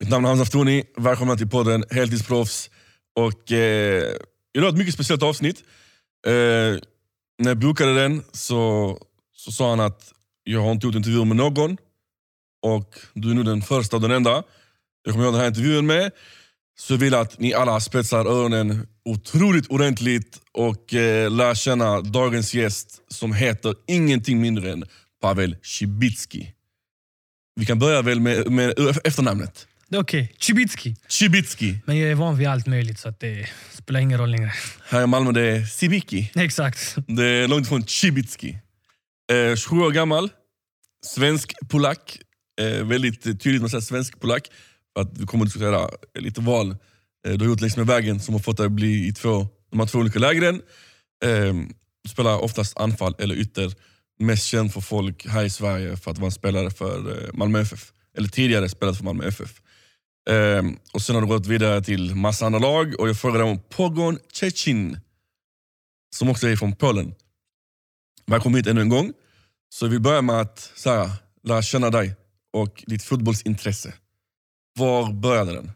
Mitt namn är Hamza Aftoni, välkomna till podden Heltidsproffs. Och, eh, idag är ett mycket speciellt avsnitt. Eh, när jag bokade den så, så sa han att jag har inte gjort intervjuer med någon och du är nu den första och den enda jag kommer göra den här intervjun med. Så jag vill att ni alla spetsar öronen otroligt ordentligt och eh, lär känna dagens gäst som heter ingenting mindre än Pavel Cibicki. Vi kan börja väl med, med efternamnet. Okej, okay. Cibicki. Cibicki. Men jag är van vid allt möjligt så att det spelar ingen roll längre. Här i Malmö det är Sibicki. Exakt. Det är långt ifrån Cibicki. Eh, 27 år gammal, svensk-polack. Eh, väldigt tydligt man säger svensk-polack. Att vi kommer att diskutera lite val eh, du har gjort längs med vägen som har fått dig att bli i två, de här två olika lägren. Eh, spelar oftast anfall eller ytter. Mest känd för folk här i Sverige för att vara en spelare för eh, Malmö FF. Eller tidigare spelat för Malmö FF. Eh, och Sen har du gått vidare till massa andra lag och jag frågade om Pogon Cecin som också är från Polen. Välkommen hit ännu en gång. Så vi börjar med att så här, lära känna dig och ditt fotbollsintresse. Var började den?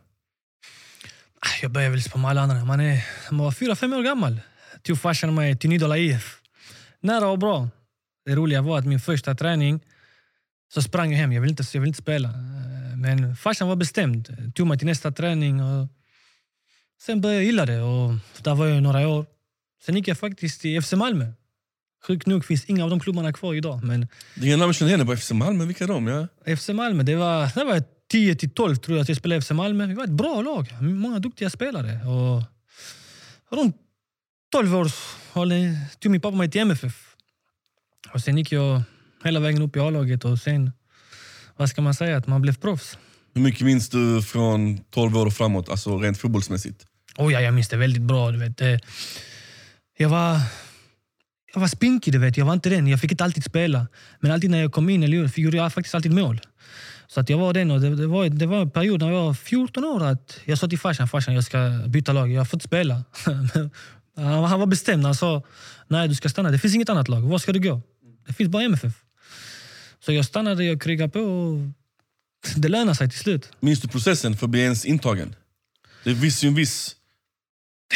Ah, jag började väl som alla andra. Man, är, man var fyra, fem år gammal. Tog farsan mig till Nydala IF. Nära och bra. Det roliga var att min första träning så sprang jag hem. Jag ville inte, jag ville inte spela. Men farsan var bestämd. Tog mig till nästa träning. Och sen började jag gilla det. Och där var jag några år. Sen gick jag faktiskt till FC Malmö. Sjukt nog finns inga av de klubbarna kvar idag. Men inga namn jag känner igen på FC Malmö. Vilka är de? Ja? FC Malmö, det var, det var 10 till 12 tror jag att jag spelade i FC Malmö. Vi var ett bra lag. Många duktiga spelare. Och runt 12 år tog min pappa mig till MFF. Och sen gick jag hela vägen upp i A-laget och sen, vad ska man säga, att man blev proffs. Hur mycket minns du från 12 år och framåt, alltså rent fotbollsmässigt? Oh ja, jag minns det väldigt bra. Du vet. Eh, jag var, jag var spinkig, du vet. jag var inte den. Jag fick inte alltid spela. Men alltid när jag kom in eller gjorde jag faktiskt alltid mål. Så att jag var den och det, det, var, det var en period när jag var 14 år att jag sa till farsan, farsan jag ska byta lag, jag får inte spela. han var bestämd, han sa nej du ska stanna, det finns inget annat lag, var ska du gå? Det finns bara MFF. Så jag stannade, och krigade på och det lönade sig till slut. Minns du processen för att bli ens intagen? Det visste ju en viss...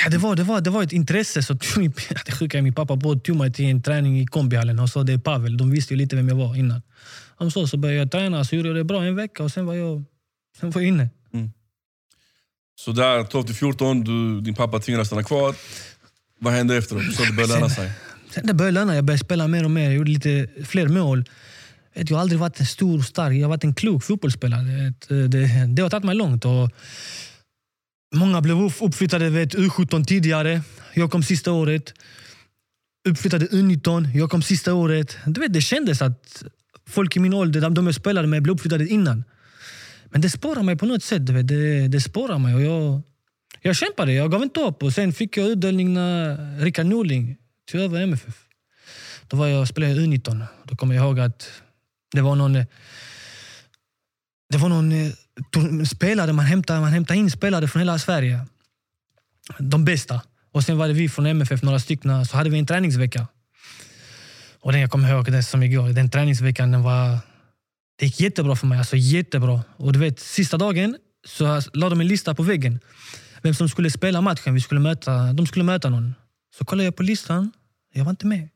Ja, det, var, det, var, det var ett intresse. Så det sjuka min pappa tog mig till en träning i kombihallen och sa det är Pavel. De visste ju lite vem jag var innan. Om så, så började jag träna, så gjorde jag det bra en vecka och sen var jag, sen var jag inne. Mm. Så där 12-14, din pappa tvingade stanna kvar. Vad hände efteråt? Så det började löna sig? Sen det började löna Jag började spela mer och mer. Jag gjorde lite fler mål. Eh, jag har aldrig varit en stor stark, jag har varit en klok fotbollsspelare. Det, eh, det, det har tagit mig långt. Och många blev uppflyttade vet, U17 tidigare. Jag kom sista året. Uppflyttade U19. Jag kom sista året. Du vet, det kändes att folk i min ålder, de jag spelade med, blev uppflyttade innan. Men det spårar mig på något sätt. Det, det spårar mig. Och jag, jag kämpade, jag gav inte upp. Och sen fick jag utdelning när Rickard Norling tog över MFF. Då var jag, spelade jag U19. Då kommer jag ihåg att det var någon... Eh, det var någon eh, spelare, man hämtade, man hämtade in spelare från hela Sverige. De bästa. Och sen var det vi från MFF, några stycken. Så hade vi en träningsvecka. Och den jag kommer ihåg det som igår. Den träningsveckan den var... Det gick jättebra för mig. Alltså jättebra. Och du vet, sista dagen så la de en lista på väggen. Vem som skulle spela matchen. Vi skulle möta, de skulle möta någon. Så kollade jag på listan. Jag var inte med.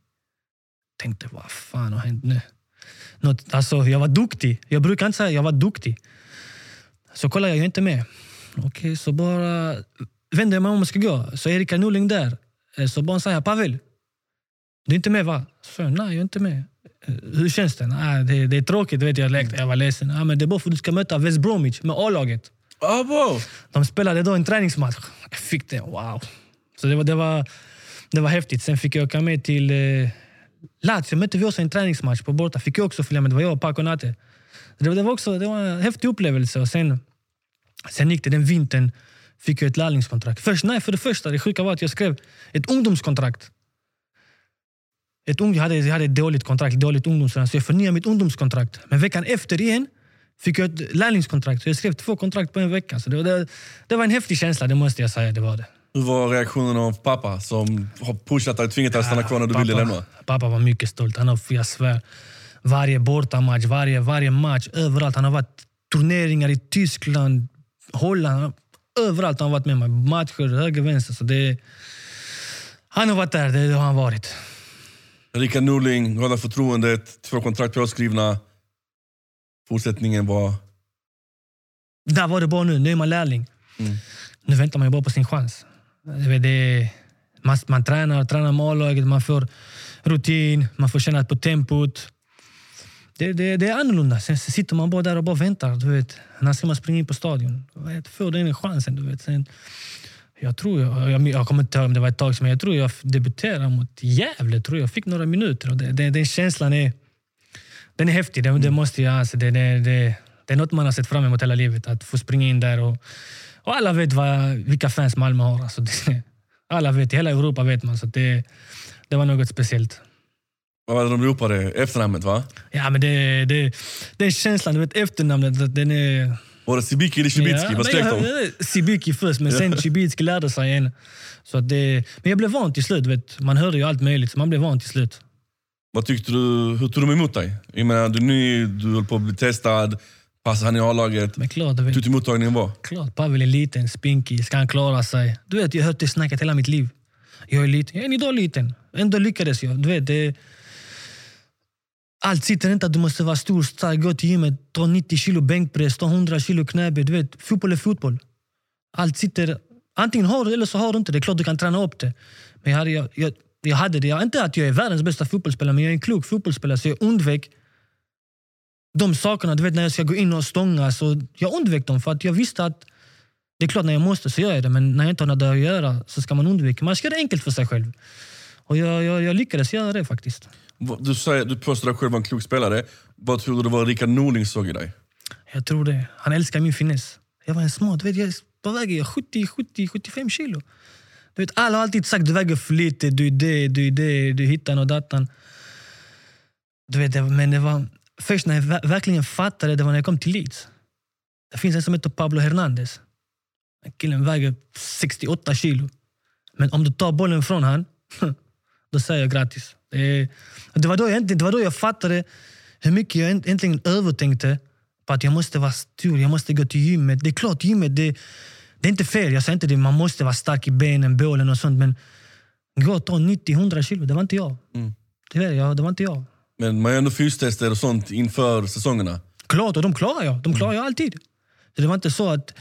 Tänkte, vad fan har hänt nu? Något, alltså, jag var duktig. Jag brukar inte säga jag var duktig. Så kollade jag, jag är inte med. Okej, okay, så bara vände jag mig om och ska gå. Så Erika Norling där. Så bara säger Pavel, du är inte med va? Så nej, jag är inte med. Eh, hur känns det? Nej, det, det är tråkigt, vet jag. Jag var ledsen. Ja, men det är bara för att du ska möta West Bromwich med A-laget. Oh, De spelade då en träningsmatch. Jag fick det. Wow. Så det var, det var, det var häftigt. Sen fick jag åka med till eh, Lazio. Mötte vi också en träningsmatch på borta. Fick jag också följa med. Det var jag och Paco Nate. Det, det, var också det var en häftig upplevelse. Och sen, sen gick det den vintern. Fick jag ett lärlingskontrakt. Först, nej, för det första, det sjuka var att jag skrev ett ungdomskontrakt ett ung, jag, hade, jag hade ett dåligt kontrakt, dåligt ungdomskontrakt. så jag förnyade mitt ungdomskontrakt. Men veckan efter igen fick jag ett lärlingskontrakt. Så jag skrev två kontrakt på en vecka. Så det, var, det, det var en häftig känsla, det måste jag säga. Det var det. Hur var reaktionen av pappa som har pushat dig och tvingat dig att stanna kvar när du pappa, ville lämna? Pappa var mycket stolt. Han har, jag svär, varje bortamatch, varje, varje match, överallt. Han har varit turneringar i Tyskland, Holland. Överallt har han varit med mig. Matcher, höger, vänster. Så det, han har varit där, det har han varit. Rickard Norling, hade förtroendet, två kontrakt påskrivna. Fortsättningen var... Där var det bara nu, nu är man lärling. Mm. Nu väntar man bara på sin chans. Det, man, man tränar, tränar med A-laget, man får rutin, man får känna på tempot. Det, det, det är annorlunda. Sen sitter man bara där och bara väntar. Du vet. När ska man springa in på stadion? Får den chansen. Du vet. Sen, jag tror jag, jag, jag kommer inte ihåg om det var ett tag sedan, men jag tror jag debuterade mot Gävle. Tror jag fick några e minuter. Och det, det, den känslan är, den är häftig. Det, det måste jag, alltså, det, det, det, det är något man har sett fram emot hela livet. Att få springa in där. Och, och alla vet vad, vilka fans Malmö har. Alltså, det, alla vet, i hela Europa vet man. Så det, det var något speciellt. Vad var det de ropade? Efternamnet va? Ja, men det, det, den känslan, du vet efternamnet, den är... Var det Sibiki eller Cibicki? Ja, Vad skrek men de? jag- Sibiki först, men sen Cibicki lärde sig en. Så det, men jag blev van till slut. Vet. Man hörde ju allt möjligt, så man blev van till slut. Vad tyckte du, hur tog de emot dig? Jag menar, du är ny, du höll på att bli testad. Passar han i A-laget? Men klart, du vet, Hur mottagningen var? klart Pavel är liten, spinkig, ska han klara sig? Du vet, jag har hört det snacket hela mitt liv. Jag är liten, jag är än idag liten. Ändå lyckades jag. Du vet, det, allt sitter inte att du måste vara stor, stark, gå till gymmet, ta 90 kilo bänkpress, ta 100 kilo knäböj. Du vet, fotboll är fotboll. Allt sitter... Antingen har du eller så har du inte. Det är klart du kan träna upp det. Men jag hade, jag, jag, jag hade det. Jag, inte att jag är världens bästa fotbollsspelare, men jag är en klok fotbollsspelare. Så jag undvek de sakerna. Du vet när jag ska gå in och stånga. Så jag undvek dem för att jag visste att det är klart när jag måste så gör jag det. Men när jag inte har något där att göra så ska man undvika. Man ska göra det enkelt för sig själv. Och jag, jag, jag lyckades göra det faktiskt. Du, säger, du påstår dig själv vara en klok spelare. Vad tror du det var Rickard Norling såg i dig? Jag tror det. Han älskar min finess. Jag var en smart. Du vet, jag, vad väger jag? 70, 70, 75 kilo. Du vet, alla har alltid sagt du väger för lite, du är det, du är det, du hittar och datan. Du vet, men det var först när jag ver- verkligen fattade det var när jag kom till Leeds. Det finns en som heter Pablo Hernandez. Killen väger 68 kilo. Men om du tar bollen från han, då säger jag grattis. Det, det, var då jag, det var då jag fattade hur mycket jag äntligen övertänkte på att jag måste vara stor, jag måste gå till gymmet. Det är klart, gymmet, det, det är inte fel. Jag säger inte det, man måste vara stark i benen, bålen och sånt. Men gå och ta 90-100 kilo, det var inte jag. Mm. Tyvärr, ja, det var inte jag. Men man gör ändå fystester och sånt inför säsongerna. Klart, och de klarar jag. De klarar jag alltid. Så det var inte så att...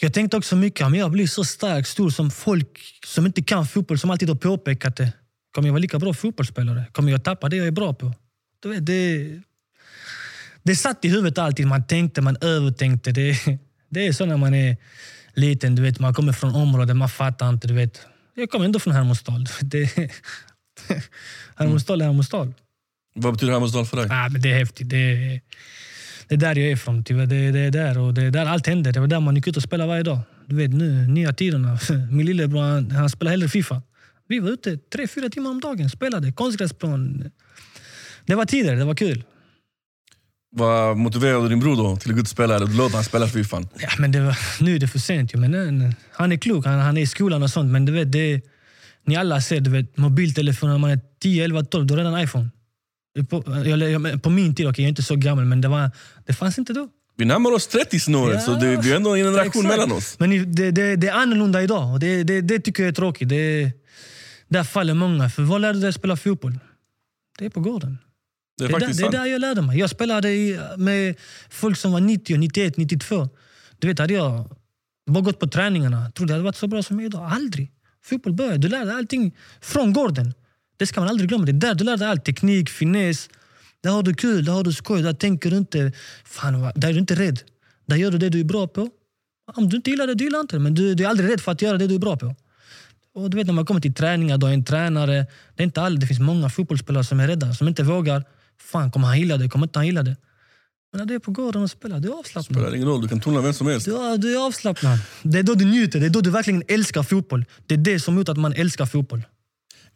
Jag tänkte också mycket, om jag blir så stark, stor som folk som inte kan fotboll, som alltid har påpekat det. Kommer jag vara lika bra fotbollsspelare? Kommer jag tappa det jag är bra på? Du vet, det, det satt i huvudet alltid. Man tänkte, man övertänkte. Det, det är så när man är liten. Du vet, man kommer från områden, man fattar inte. Du vet. Jag kommer ändå från Hermodsdal. Det, Hermodsdal är Hermodsdal. Vad betyder Hermodsdal för dig? Ah, men det är häftigt. Det är, det är där jag är ifrån. tyvärr. Det, det är där och det är där allt händer. Det var där man gick ut och spelade varje dag. Du vet nu, nya tiderna. Min lillebror han, han spelar hellre Fifa. Vi var ute tre, fyra timmar om dagen. Spelade konstgräsplan. Det var tider, det var kul. Vad motiverade din bror då till att gå ut och spela? Du låter han spela Fifan. Ja, men det var, nu är det för sent. Men eh, han är klok, han, han är i skolan och sånt. Men du vet, det, ni alla ser du vet, mobiltelefoner när man är 10, 11, 12. Då är redan iPhone. På, jag, på min tid, okej, jag är inte så gammal, men det, var, det fanns inte då. Vi närmar oss 30-snåret, Ja, så det, vi är ändå en generation exakt. mellan oss. Men det, det, det är annorlunda idag och det, det, det tycker jag är tråkigt. Det, där faller många. För vad lärde du dig spela fotboll? Det är på gården. Det är Det är, där, det är där jag lärde mig. Jag spelade med folk som var 90, 91, 92. Du vet, hade jag bara gått på träningarna, trodde jag hade varit så bra som jag är idag. Aldrig. Fotboll började. Du lärde dig allting från gården. Det ska man aldrig glömma. Det är där du lär dig allt. Teknik, finess. Där har du kul, där har du skoj. Där tänker du inte... Fan, där är du inte rädd. Där gör du det du är bra på. Om du inte gillar det, du gillar inte det. Men du, du är aldrig rädd för att göra det du är bra på. Och du vet när man kommer till träningar, då är en tränare. Det, är inte all, det finns många fotbollsspelare som är rädda, som inte vågar. Fan, kommer han gilla det? Kommer inte han gilla det? Men när du är på gården och spelar, du är avslappnad. spelar ingen roll, du kan tona vem som helst. Du, du är avslappnad. Det är då du njuter, det är då du verkligen älskar fotboll. Det är det som gjort att man älskar fotboll.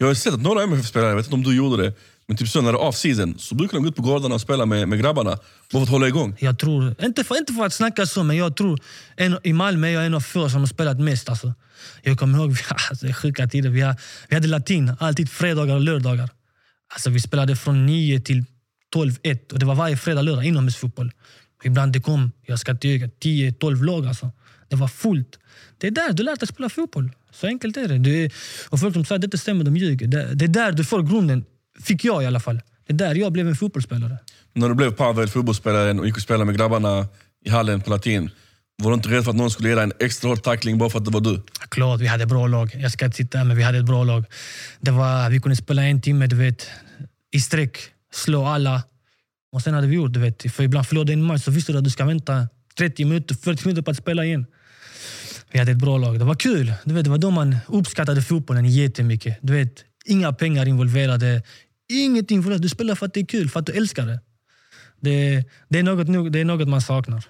Jag har sett att några MFF-spelare, jag vet inte om du gjorde det, men typ så när det är off-season så brukar de gå ut på gårdarna och spela med, med grabbarna. Bara för att hålla igång. Jag tror, inte för, inte för att snacka så, men jag tror en, i Malmö är jag en av få som har spelat mest. Alltså. Jag kommer ihåg, vi, alltså, det är sjuka tider. Vi, har, vi hade latin, alltid fredagar och lördagar. Alltså, vi spelade från 9 till 12, 1 och det var varje fredag, lördag inomhusfotboll. Ibland det kom, jag ska inte ljuga, 10-12 lag. Alltså. Det var fullt. Det är där du lär dig spela fotboll. Så enkelt är det. det är, och folk som säger att det inte stämmer, de ljuger. Det, det är där du får grunden. Fick jag i alla fall. Det är där jag blev en fotbollsspelare. När du blev Pavel, fotbollsspelaren, och gick och spelade med grabbarna i hallen på latin. Var du inte rädd för att någon skulle ge dig en extra hård tackling bara för att det var du? Klart, vi hade ett bra lag. Jag ska inte sitta här, men vi hade ett bra lag. Det var, vi kunde spela en timme du vet, i sträck, slå alla. Och sen hade vi gjort, du vet. För ibland förlorade en match så visste du att du ska vänta 30 minuter, 40 minuter på att spela igen. Vi hade ett bra lag. Det var kul. Du vet, det var då man uppskattade fotbollen jättemycket. Du vet, inga pengar involverade. Inget involverat. Du spelar för att det är kul, för att du älskar det. Det, det, är, något, det är något man saknar.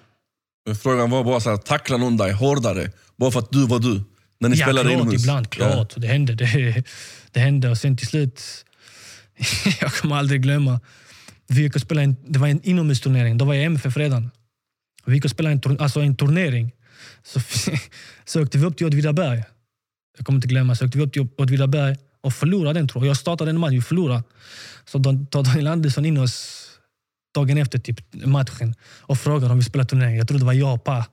Frågan var bara så här, tackla någon dig hårdare bara för att du var du? När ni ja, spelade klart, inomhus? ibland. Klart, det hände. Det, det hände. Och sen till slut, jag kommer aldrig glömma. Vi gick och spelade en, det var en inomhusturnering. Då var jag MFF redan. Vi gick och spelade en, alltså en turnering. Så, så åkte vi upp till Åtvidaberg. Jag kommer inte glömma. Så åkte vi upp till Åtvidaberg och förlorade den tror jag. Jag startade en match, vi förlorade. Så då tar Daniel Andersson in oss dagen efter typ, matchen och frågar om vi spelar turnering. Jag tror det var jag och Pa.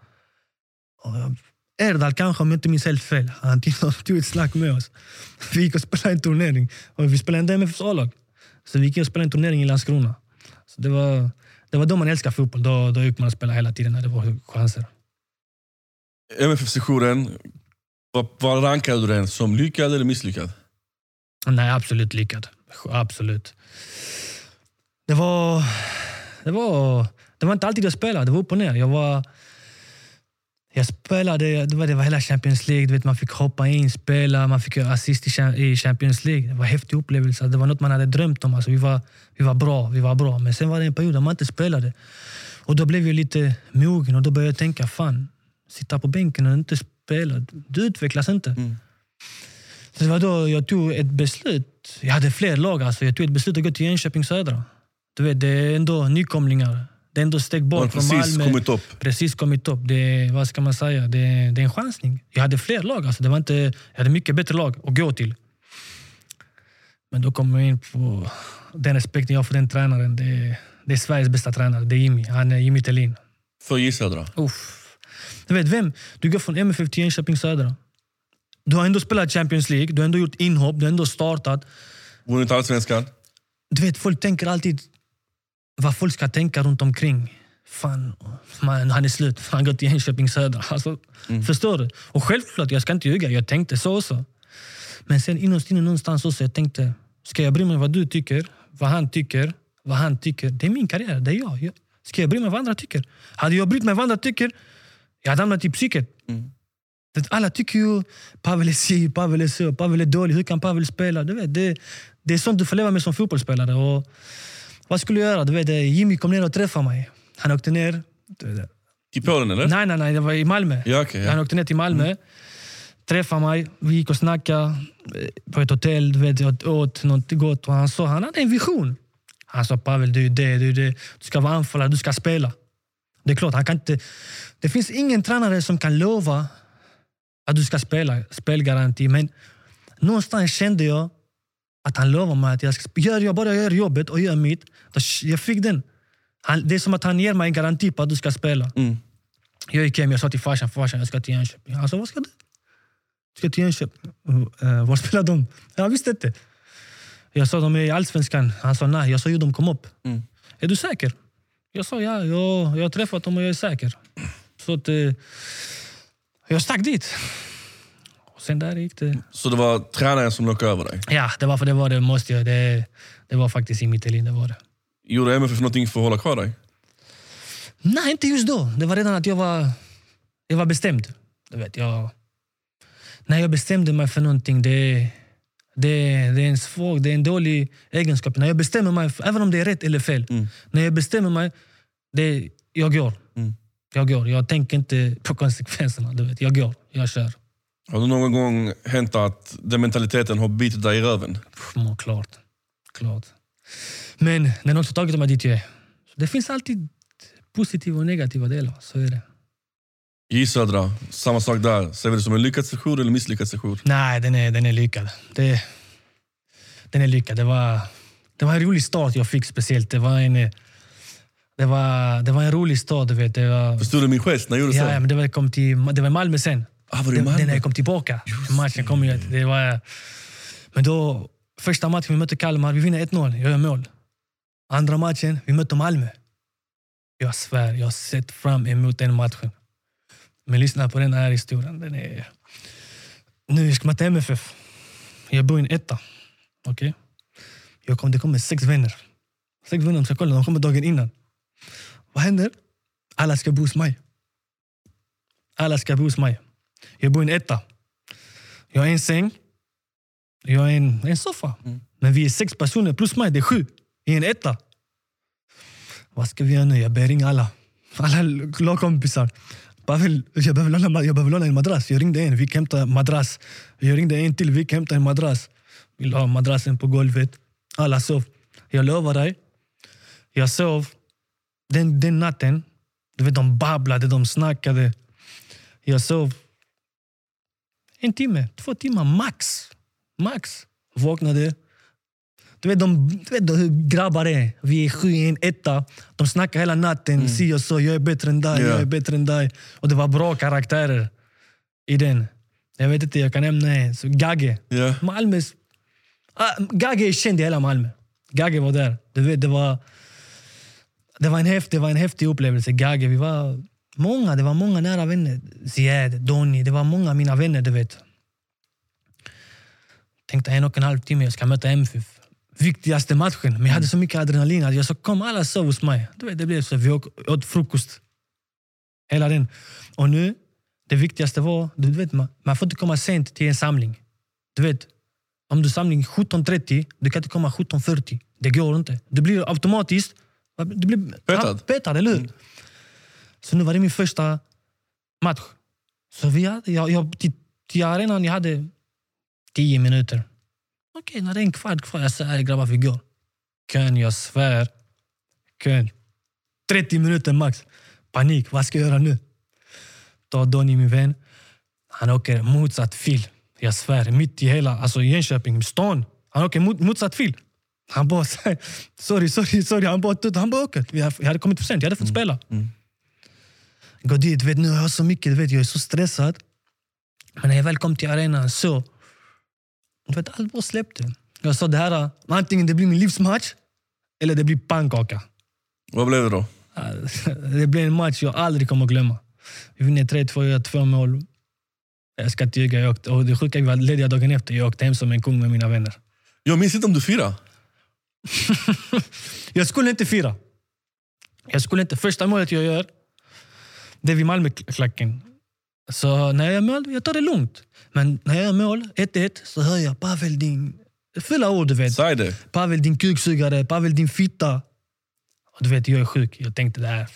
Erdal kanske, om jag inte minns helt fel. Han tog tog ett snack med oss. Vi gick och spelade en turnering. Och vi spelade inte MFFs A-lag. Så vi gick och spelade en turnering i Landskrona. Så det, var, det var då man älskade fotboll. Då, då gick man och spelade hela tiden när det var chanser. MFF-sessionen, vad, rankar du den som lyckad eller misslyckad? Nej, absolut lyckad. Absolut. Det var, det var, det var inte alltid jag spelade, det var upp och ner. Jag, var, jag spelade, det var, det var hela Champions League, du vet, man fick hoppa in, spela, man fick göra assist i i Champions League. Det var en häftig upplevelse, det var något man hade drömt om. Alltså, vi, var, vi var bra, vi var bra. Men sen var det en period där man inte spelade. Och då blev jag lite mogen och då började jag tänka, fan, sitta på bänken och inte spela, du utvecklas inte. Så det var då jag tog ett beslut. Jag hade fler lag. Alltså. Jag tog ett beslut att gå till Jönköping Södra. Du vet, det är ändå nykomlingar. Det är ändå steg bort från precis Malmö. kommit upp. Precis kommit upp. Det, vad ska man säga? Det, det är en chansning. Jag hade fler lag. Alltså. Det var inte, jag hade mycket bättre lag att gå till. Men då kommer jag in på den respekten jag har för den tränaren. Det, det är Sveriges bästa tränare. Det är Jimmy. Han är Jimmy Thelin. För J Södra. Uff. Du vet vem? Du går från MFF till Jönköping Södra. Du har ändå spelat Champions League, du har ändå gjort inhopp, du har ändå startat. Vunnit Allsvenskan. Du vet, folk tänker alltid vad folk ska tänka runt omkring. Fan, man, han är slut. Han går till Jönköping Södra. Alltså, Förstår du? Och självklart, jag ska inte ljuga, jag tänkte så också. Men sen innerst inne någonstans också, jag tänkte, ska jag bry mig vad du tycker? Vad han tycker? Vad han tycker? Det är min karriär, det är jag. Jag- Ska jag bry mig vad andra tycker? Hade jag brytt mig vad andra tycker, jag hade hamnat i psyket. Det- Alla tycker ju Pavel är si, Pavel är så, Pavel är dålig. Hur kan Pavel spela? Du vet, det, det är sånt du får leva med som fotbollsspelare. Och vad skulle jag göra? Du vet, Jimmy kom ner och träffade mig. Han åkte ner. Till Polen eller? Nej, nej, nej. Det var i Malmö. Ja, okej, ja. Han åkte ner till Malmö. Träffade mig. Vi gick och snackade eh, på ett hotell. Du vet, jag åt något gott. Och han sa han hade en vision. Han sa Pavel, du är det, du är det. Du ska vara anfallare, du ska spela. Det är klart, han kan inte... Det finns ingen tränare som kan lova att du ska spela, spelgaranti. Men någonstans kände jag att han lovade mig att jag ska gör jag bara gör jobbet och gör mitt. Då, jag fick den. Han, det är som att han ger mig en garanti på att du ska spela. Mm. Jag gick hem jag sa till farsan, farsan jag ska till Jönköping. Han sa, vad ska du? Jag ska till Jönköping. Uh, var spelar de? Jag visste inte. Jag sa, de är i Allsvenskan. Han sa, nej. Jag sa, jo de kom upp. Mm. Är du säker? Jag sa, ja. Jag, jag har träffat dem och jag är säker. Så att, eh, jag stack dit. Och sen där gick det. Så det var tränaren som lockade över dig? Ja, det var för det var det. Måste jag. Det, det var faktiskt i mitt liv. Det var det. Gjorde MFF någonting för att hålla kvar dig? Nej, inte just då. Det var redan att jag var, jag var bestämd. Du vet, jag, när jag bestämde mig för någonting, det, det, det är en svag, det är en dålig egenskap. När jag bestämmer mig, även om det är rätt eller fel, när jag bestämmer mig, det, jag går. Mm. Jag går. Jag tänker inte på konsekvenserna. Du vet. Jag går. Jag kör. Har det någon gång hänt att den mentaliteten har bitit dig i röven? Pff, må, klart. klart. Men den har också tagit mig dit jag är. Så det finns alltid positiva och negativa delar. Så är det. J Södra, samma sak där. Ser vi det som en lyckad session eller misslyckad session? Nej, den är, den är lyckad. Det, den är lyckad. Det var, det var en rolig start jag fick speciellt. Det var en, det var, det var en rolig stad. Du vet. Det var, Förstod du min gest när jag gjorde ja, så? ja, men det var, kom till, det var Malmö sen. Ah, var det Malmö? det när jag kom tillbaka. matchen kom ju, det var, men då, första matchen vi mötte Kalmar, vi vinner 1-0. Jag gör mål. Andra matchen, vi mötte Malmö. Jag svär, jag har sett fram emot den matchen. Men lyssna på den här historien. Den är... Nu ska man till MFF. Jag bor i en etta. Okej? Jag kom, det kommer sex vänner. Sex vänner ska kolla, de kommer dagen innan. Vad händer? Alla ska bo hos mig. Alla ska bo hos mig. Jag bor i en etta. Jag har en säng. Jag har en, en soffa. Mm. Men vi är sex personer plus mig, det är sju. I en etta. Vad ska vi göra nu? Jag börjar ringa alla. Alla lagkompisar. Pavel, jag behöver, låna, jag behöver låna en madrass. Jag ringde en, vi kan hämta madrass. Jag ringde en till, vi kan hämta en madrass. Vi la madrassen på golvet. Alla sov. Jag lovar dig, jag sov den, den natten. Du vet, de babblade, de snackade. Jag sov en timme, två timmar max. Max. Vaknade. Du vet, de, du vet hur grabbar är. Vi är sju i en etta. De snackar hela natten. Si och så. Jag är bättre än dig, Ja. jag är bättre än dig. Och det var bra karaktärer i den. Jag vet inte, jag kan nämna en. Gagge. Ja. Malmös... Ah, Gagge är känd i hela Malmö. Gagge var där. Du vet, det, var, det, var en häftig, det var en häftig upplevelse. Gagge, vi var många. Det var många nära vänner. Ziad, Donny. Det var många mina vänner, du vet. Tänkte en och en halv timme, jag ska möta MFF. Viktigaste matchen. Men jag hade så mycket adrenalin att jag sa kom alla sov hos mig. Du vet, det blev så. Vi åt- frukost. Hela den. Och nu, det viktigaste var, du vet, man, man får inte komma sent till en samling. Du vet, om du samling 17.30, du kan inte komma 17.40. Det går inte. Du blir automatiskt du blir, Petad. Petad, eller hur? Så nu var det min första match. Så vi hade, jag, jag, till, till arenan jag hade tio minuter. Okej, när det är en kvart kvar, jag säger "Ey, grabbar vi går. Kön, jag svär. Kön. 30 minuter max. Panik, vad ska jag göra nu? Tar Donny, min vän. Han åker motsatt fil. Jag svär, mitt i hela alltså Jönköping, stan. Han åker mot, motsatt fil. Han bara säger, sorry, sorry, sorry. Han bara, han bara åker. Jag hade kommit för sent, jag hade fått spela. Går dit, vet, nu har jag så mycket, vet, jag är så stressad. Men när jag väl kom till arenan så... Du vet, allt bara släppte. Jag sa det här, antingen det blir min livsmatch eller det blir pannkaka. Vad blev det då? Det blev en match jag aldrig kommer att glömma. Vi vinner 3-2, jag gör två mål. Jag ska inte ljuga, jag åkte, och det sjuka att vi var lediga dagen efter. Jag åkte hem som en kung med mina vänner. Jag minns inte om du firade. Jag skulle inte fira. Jag skulle inte. Första målet jag gör, det är vid Malmöklacken. Så när jag gör mål, jag tar det lugnt. Men när jag gör mål, 1-1, så hör jag Pavel din... Fulla ord, du vet. Säg det. Pavel din kuksugare, Pavel din fitta. Och du vet, jag är sjuk. Jag tänkte det här.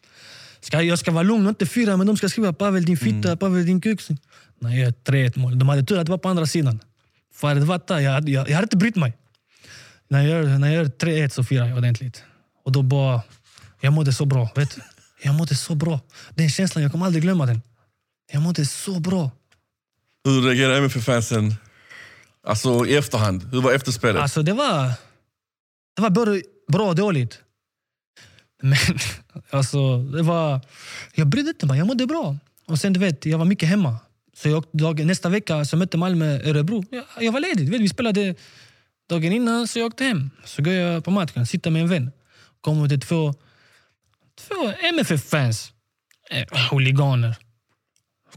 Ska, jag ska vara lugn och inte fira, men de ska skriva Pavel din fitta, Pavel din kuksugare. När jag gör 3-1 mål, de hade tur att det var på andra sidan. För det var jag, hade- jag, jag hade inte brytt mig. När jag gör, när jag gör 3-1 så firar jag ordentligt. Och då bara... Jag mådde så bra. Vet du? Jag mådde så bra. Den känslan, jag kommer aldrig glömma den. Jag mådde så bra. Hur reagerade MFF-fansen alltså, i efterhand? Hur var efterspelet? Alltså det var... Det var både bra och dåligt. Men alltså, det var... Jag brydde inte mig, jag mådde bra. Och sen du vet, jag var mycket hemma. Så jag, dag, nästa vecka så mötte Malmö Örebro. Jag, jag var ledig, vet, vi spelade dagen innan så jag åkte hem. Så går jag på matchen, sitter med en vän. Kommer till två, två MFF-fans. Eh, huliganer.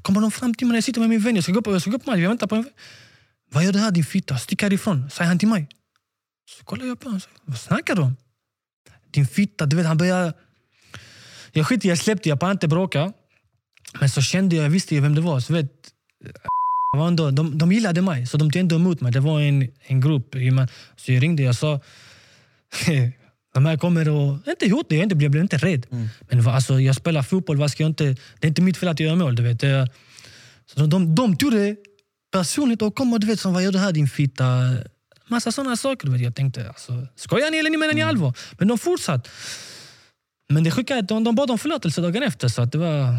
Kommer de fram till mig när jag sitter med min vän. Jag ska gå på, jag ska gå på match, jag väntar på en vän. Vad gör du här din fitta? Stick härifrån, säger han till mig. Så kollar jag på honom. Vad snackar du om? Din fitta, du vet han börjar... Jag skiter i, jag släppte, jag pallar inte bråka. Men så kände jag, jag visste ju vem det var. Så vet, var ändå, de, de gillade mig, så de tog ändå emot mig. Det var en, en grupp. Så jag ringde och sa... De här kommer och... Inte hota, jag, inte, jag blev inte rädd. Men vad- alltså, jag spelar fotboll, vad ska jag inte... Det är inte mitt fel att jag gör mål. Du vet. Det- Så de, de, tog det personligt och kom och du vet, som, vad gör du här din fitta? Massa sådana saker. Du vet. Jag tänkte, alltså, skojar ni eller ni menar ni allvar? Men de fortsatte. Men det sjuka är att de, de bad om förlåtelse dagen efter. Så att det var...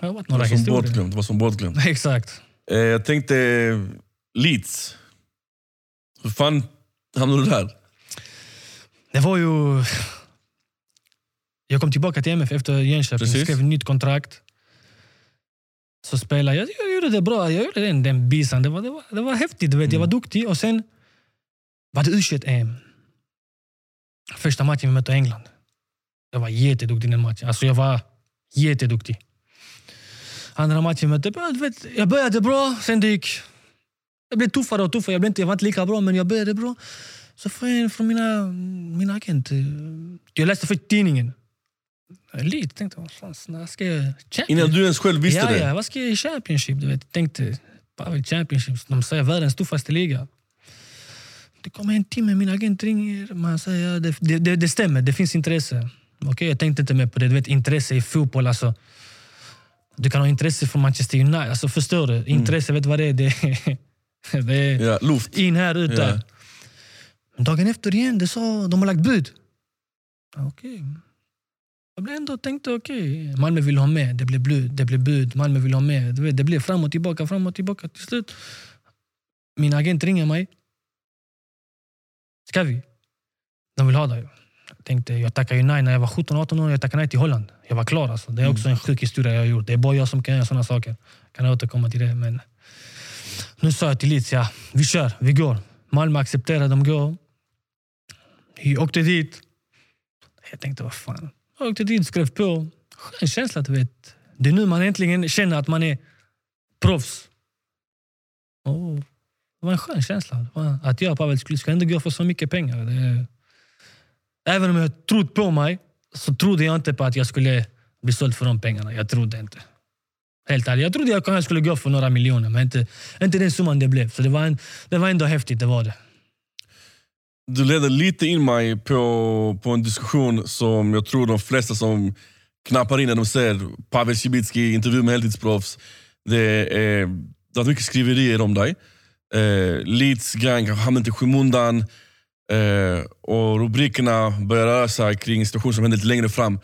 Det har varit det några var som historier. bortglömt. Det var som bortglömt. Exakt. Eh, jag tänkte Leeds. Hur fan hamnade du där? Det var ju... Jag kom tillbaka till MF efter Jönköping, Precis. skrev ett nytt kontrakt. Så spelade jag. Jag gjorde det bra. Jag gjorde den, den bisan. Det var, det, var, det var häftigt. Vet. Jag var duktig. Och sen var det U21-EM. Första matchen vi mötte England. Jag var jätteduktig den matchen. Alltså jag var jätteduktig. Andra matchen vi mötte... Vet, jag började bra, sen det gick... Jag blev tuffare och tuffare. Jag, blev inte, jag var inte lika bra, men jag började bra. Så får jag en från mina, min agent... Jag läste för tidningen. Lite tänkte vad fan, när ska jag... Innan du ens själv visste ja, det? Ja, vad ska jag i Championship? Du vet, tänkte, Pavel Championship, de säger världens tuffaste liga. Det kommer en timme, min agent ringer. Man säger, det, det, det, det stämmer, det finns intresse. Okej, jag tänkte inte mer på det. Du vet, intresse i fotboll. Alltså, du kan ha intresse för Manchester United. Alltså, förstår du? Intresse, vet du vad det är? Det är, det är Ja, luft. in här, ut där. Ja. Dagen efter igen, det sa, de har lagt bud. Okej. Jag blev ändå tänkte okej, Malmö vill ha med. Det blev bud, det blev bud. Malmö vill ha med. Du vet, det blev fram och tillbaka, fram och tillbaka. Till slut, min agent ringer mig. Ska vi? De vill ha dig. Jag tänkte, jag tackade ju nej när jag var 17-18 år. Jag tackade nej till Holland. Jag var klar. Alltså. Det är också en sjuk historia jag har gjort. Det är bara jag som kan göra såna saker. Jag kan återkomma till det. Men nu sa jag till ja, vi kör, vi går. Malmö accepterar, de går. Jag åkte dit. Jag tänkte, vad fan. Jag åkte dit, skrev på. Skön känsla, du vet. Det är nu man äntligen känner att man är proffs. Oh, det var en skön känsla. Att jag och Pavel skulle ska ändå gå för så mycket pengar. Det, även om jag trott på mig så trodde jag inte på att jag skulle bli såld för de pengarna. Jag trodde inte. Helt ärligt. Jag trodde jag kanske skulle gå för några miljoner, men inte, inte den summan det blev. Så det var, en, det var ändå häftigt, det var det. Du ledde lite in mig på, på en diskussion som jag tror de flesta som knappar in när de ser Pavel Cibicki intervju med heltidsproffs. Det, är, det har varit mycket skriverier om dig. Eh, Leeds gang kanske hamnat i skymundan. Eh, och rubrikerna börjar röra sig kring situationer som hände lite längre fram.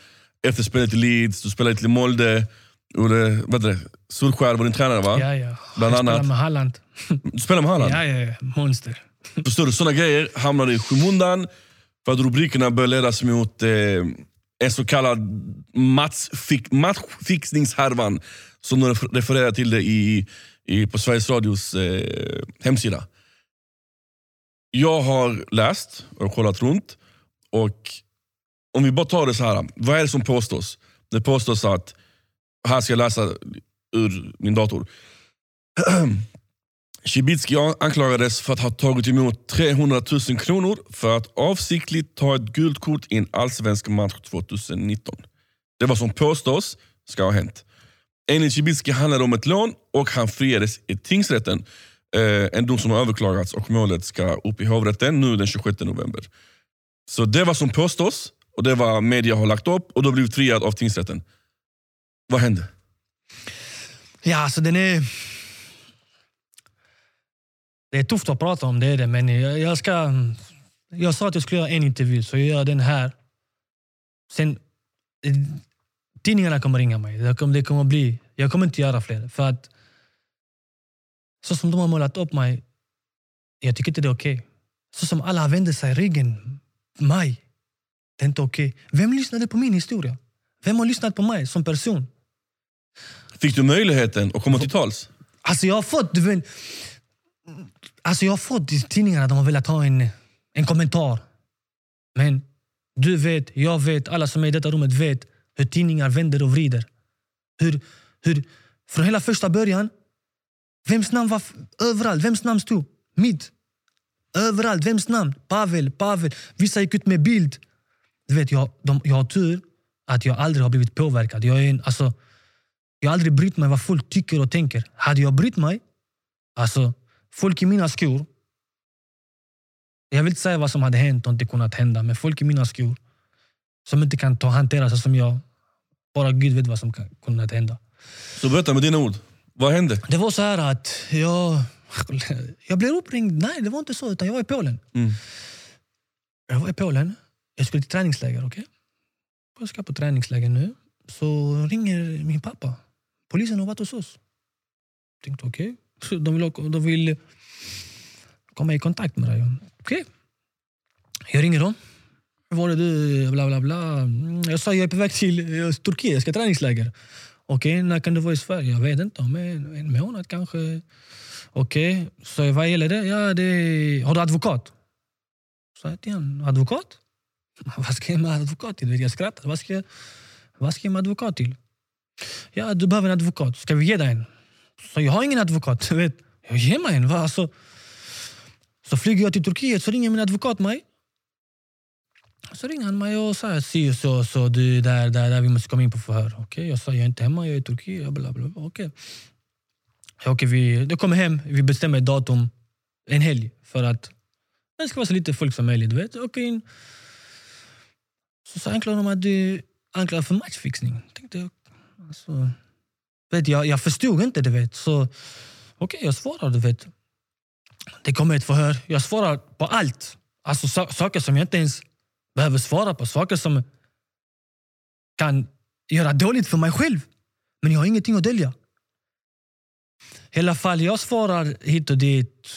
Efter spelet i Leeds, du spelade till Molde. Gjorde, vad heter det? Solskär var din tränare va? Ja, ja. Bland jag spelar annat. med Halland. Du spelade med Halland? Ja, ja, ja. Monster. Förstår du? Sådana grejer hamnade i skymundan för att rubrikerna började ledas mot eh, en så kallad matchfix, matchfixningshärvan som de refererar till det i, i, på Sveriges Radios eh, hemsida. Jag har läst och kollat runt och om vi bara tar det så här. Vad är det som påstås? Det påstås att, här ska jag läsa ur min dator. Cibicki anklagades för att ha tagit emot 300 000 kronor för att avsiktligt ta ett gult kort i en allsvensk match 2019. Det var som påstås ska ha hänt. Enligt Cibicki handlade det om ett lån och han friades i tingsrätten. Eh, en dom som har överklagats och målet ska upp i hovrätten nu den 26 november. Så det var som påstås och det var media har lagt upp och då blev friad av tingsrätten. Vad hände? Ja, alltså den är... Det är tufft att prata om, det är det. Men jag, jag ska... Jag sa att jag skulle göra en intervju, så jag gör den här. Sen... Tidningarna kommer ringa mig. Det kommer, det kommer bli... Jag kommer inte göra fler. För att... Så som de har målat upp mig, jag tycker inte det är okej. Så som alla vänder sig ryggen mig, det är inte okej. Vem lyssnade på min historia? Vem har lyssnat på mig som person? Fick du möjligheten att komma till tals? Alltså jag har fått... Du vet, alltså jag har fått i tidningarna att de har velat ha en, en kommentar. Men du vet, jag vet, alla som är i detta rummet vet hur tidningar vänder och vrider. Hur, hur, från hela första början, vems namn var överallt? Vems namn stod? Mitt. Överallt. Vems namn? Pavel, Pavel. Vissa gick ut med bild. Du vet, jag, de, jag har tur att jag aldrig har blivit påverkad. Jag, är en, alltså, jag har aldrig brytt mig vad folk tycker och tänker. Hade jag brytt mig, alltså folk i mina skor. Jag vill inte säga vad som hade hänt och inte kunnat hända, men folk i mina skor som inte kan ta hantera sig som jag. Bara Gud vet vad som kan kunnat hända. Så berätta med dina ord. Vad hände? Det var så här att jag, jag blev uppringd. Nej, det var inte så. Utan jag var i Polen. Mm. Jag var i Polen. Jag skulle till träningsläger. okej? Jag ska på träningsläger nu. Så ringer min pappa. Polisen har varit hos oss. Jag tänkte okej. De, vill, de vill komma i kontakt med dig. Okej. Jag ringer dem. Hur var det du? Bla, bla, bla. Mm, jag sa jag är på väg till eh, Turkiet, jag ska träningsläger. Okej, när kan du vara i Sverige? Jag vet inte, om en, en månad kanske. Okej, så vad gäller det? Ja, det har du advokat? Sa jag till honom, advokat? Vad ska jag med advokat till? Jag skrattade. Vad ska vad ska jag med advokat till? Ja, du behöver en advokat. Ska vi ge dig en? Så jag har ingen advokat. Vet. Jag ger mig en. Va? Alltså, så flyger jag till Turkiet så ringer min advokat mig. Så ringer han mig och säger si så, så du där, där, där, vi måste komma in på förhör. Okej, jag sa jag är inte hemma, jag är i Turkiet. Bla, bla, bla. Okej. okay. vi, då kommer hem, vi bestämmer ett datum en helg för att det ska vara så lite folk som möjligt. Vet. Okay. Så, så anklagar de att du anklagar för matchfixning. Tänkte jag, alltså, vet, jag, jag förstod inte, du vet. Så okej, jag svarar, du vet. Det kommer ett förhör. Jag svarar på allt. Alltså so saker som jag inte ens behöver svara på. Saker som kan göra dåligt för mig själv. Men jag har ingenting att dölja. I alla fall, jag svarar hit och dit.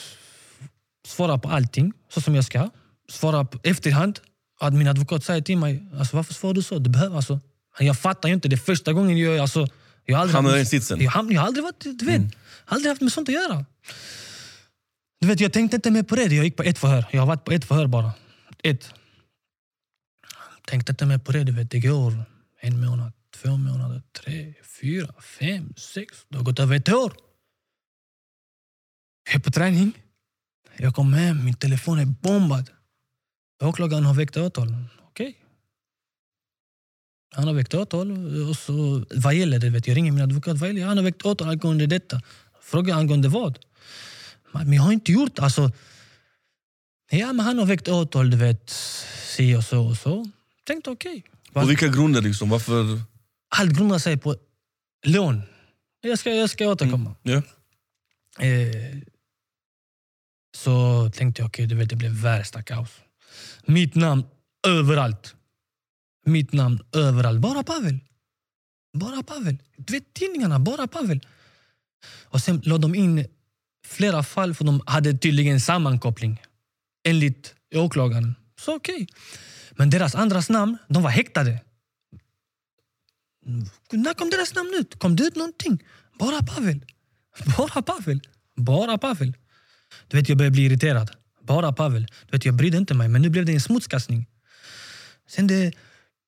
Svarar på allting så som jag ska. Svarar på efterhand. Att min advokat säger till mig, alltså, varför svarar du så? Du behöver alltså. Jag fattar ju inte. Det är första gången jag... Alltså, jag har aldrig Hamnar i den sitsen. jag, ham- jag har aldrig varit, du vet, aldrig haft med sånt att göra. Du vet, jag tänkte inte mer på det. Jag gick på ett förhör. Jag har varit på ett förhör bara. Ett. Tänkte inte mer på det. Du vet, det går en månad, två månader, tre, fyra, fem, sex. Det har gått över ett år. Jag är på träning. Jag kommer hem, min telefon är bombad. Åklagaren har väckt åtal. Okej. Han har väckt åtal. Och så, vad gäller det? Vet jag ringer min advokat. Vad gäller? Han har väckt åtal angående detta. Fråga angående vad? Men jag har inte gjort... Alltså, ja, men han har väckt åtal, du vet. Si och så och så. Tänkte okej. På vilka grunder? Liksom? Varför? Allt grundar sig på lån. Jag ska, jag ska återkomma. Ja. Eh, så tänkte jag, okej, du vet, det blev värsta kaos. Mitt namn överallt. Mitt namn överallt. Bara Pavel. Bara Pavel. Du vet tidningarna, bara Pavel. Och sen la de in flera fall för de hade tydligen sammankoppling. Enligt åklagaren. Så okej. Men deras andras namn, de var häktade. När kom deras namn ut? Kom det ut någonting? Bara Pavel. Bara Pavel. Bara Pavel. Du vet, jag började bli irriterad. Bara Pavel. Du vet, jag brydde inte mig, men nu blev det en smutskastning. Sen det,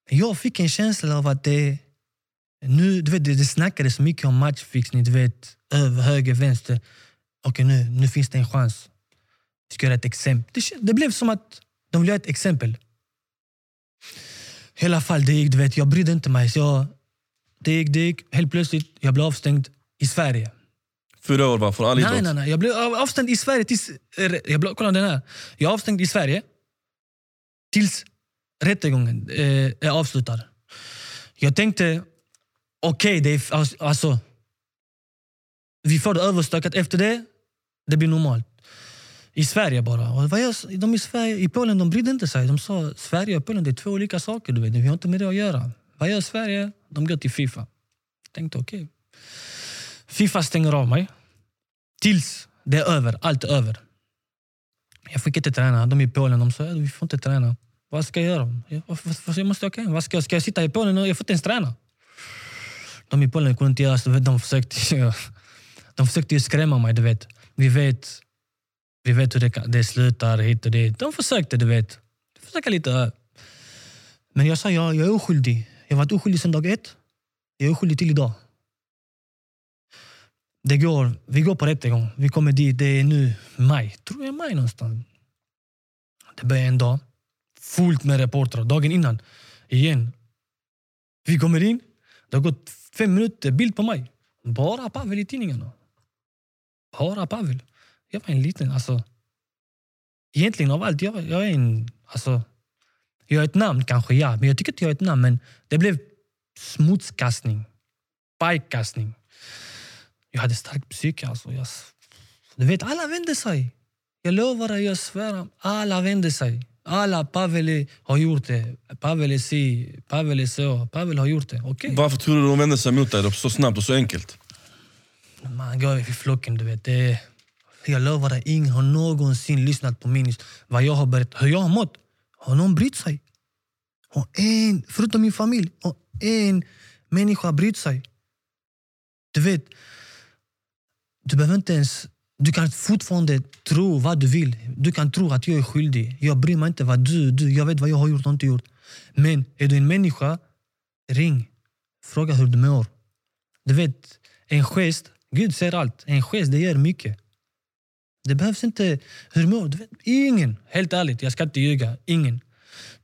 jag fick en känsla av att det... Nu, du vet, det, det snackades mycket om matchfixning, du vet, över, höger, vänster. Okej, nu, nu finns det en chans. Vi ska göra ett exempel. Det, det blev som att de ville göra ett exempel. I alla fall, det gick, du vet, jag brydde inte mig. Så jag, det gick, det gick. Helt plötsligt jag blev avstängd i Sverige. Fyra år va? Från all? Nej, nej, nej. Jag blev av- avstängd i Sverige tills... Jag blev, kolla den här. Jag avstängd i Sverige tills rättegången eh, är avslutad. Jag tänkte, okej, det är... Alltså, alltså- vi får det överstökat. Efter det, det blir normalt. I Sverige bara. Och vad är, de i, Sverige, I Polen de brydde inte sig. De sa Sverige och Polen det är två olika saker. Du vet. Vi har inte med det att göra. Vad gör Sverige? De går till Fifa. Jag tänkte okej. Fifa stänger av mig. Tills det är över. Allt är över. Jag fick inte träna. De i Polen de sa att vi får inte träna. Vad ska jag göra? Jag, jag måste åka hem. Vad ska, jag- ska jag sitta i Polen jag får inte ens träna? De i Polen kunde inte göra så. De försökte, de försökte ju skrämma mig. Du vet. Vi vet vi vet hur det, kan- det slutar hit och dit. De försökte, du vet. Försöka lite. Äh. Men jag sa jag, jag är oskyldig. Jag har varit oskyldig sedan dag ett. Jag är oskyldig till idag. Det går, vi går på rättegång. Vi kommer dit. Det är nu maj. Tror jag maj någonstans. Det börjar en dag. Fullt med reportrar. Dagen innan. Igen. Vi kommer in. Det har gått fem minuter. Bild på mig. Bara Pavel i tidningarna. Bara Pavel. Jag var en liten... Alltså, egentligen av allt, jag, jag är en... Alltså, jag är ett namn kanske, ja. Men jag tycker inte jag är ett namn. Men det blev smutskastning. Pajkastning. Jag hade starkt psyke. Alltså. Jag, du vet, alla vände sig. Jag lovar dig, jag svär. Alla vände sig. Alla, Pavel har gjort det. Pavel är si, Pavel är så. Pavel har gjort det. Okej. Varför tror du de vände sig mot dig så snabbt och så enkelt? Man går i flocken, du vet. Det, jag lovar dig, ingen har någonsin lyssnat på min vad jag har berättat. Hur jag har mått. Har någon brytt sig? har en, förutom min familj, har en människa brytt sig. Du vet, du behöver inte ens... Du kan fortfarande tro vad du vill. Du kan tro att jag är skyldig. Jag bryr mig inte vad du, du. Jag vet vad jag har gjort och inte gjort. Men är du en människa, ring. Fråga hur du mår. Du vet, en gest, Gud ser allt. En gest, det gör mycket. Det behövs inte... Hur mår du? Vet, ingen. Helt ärligt, jag ska inte ljuga. Ingen.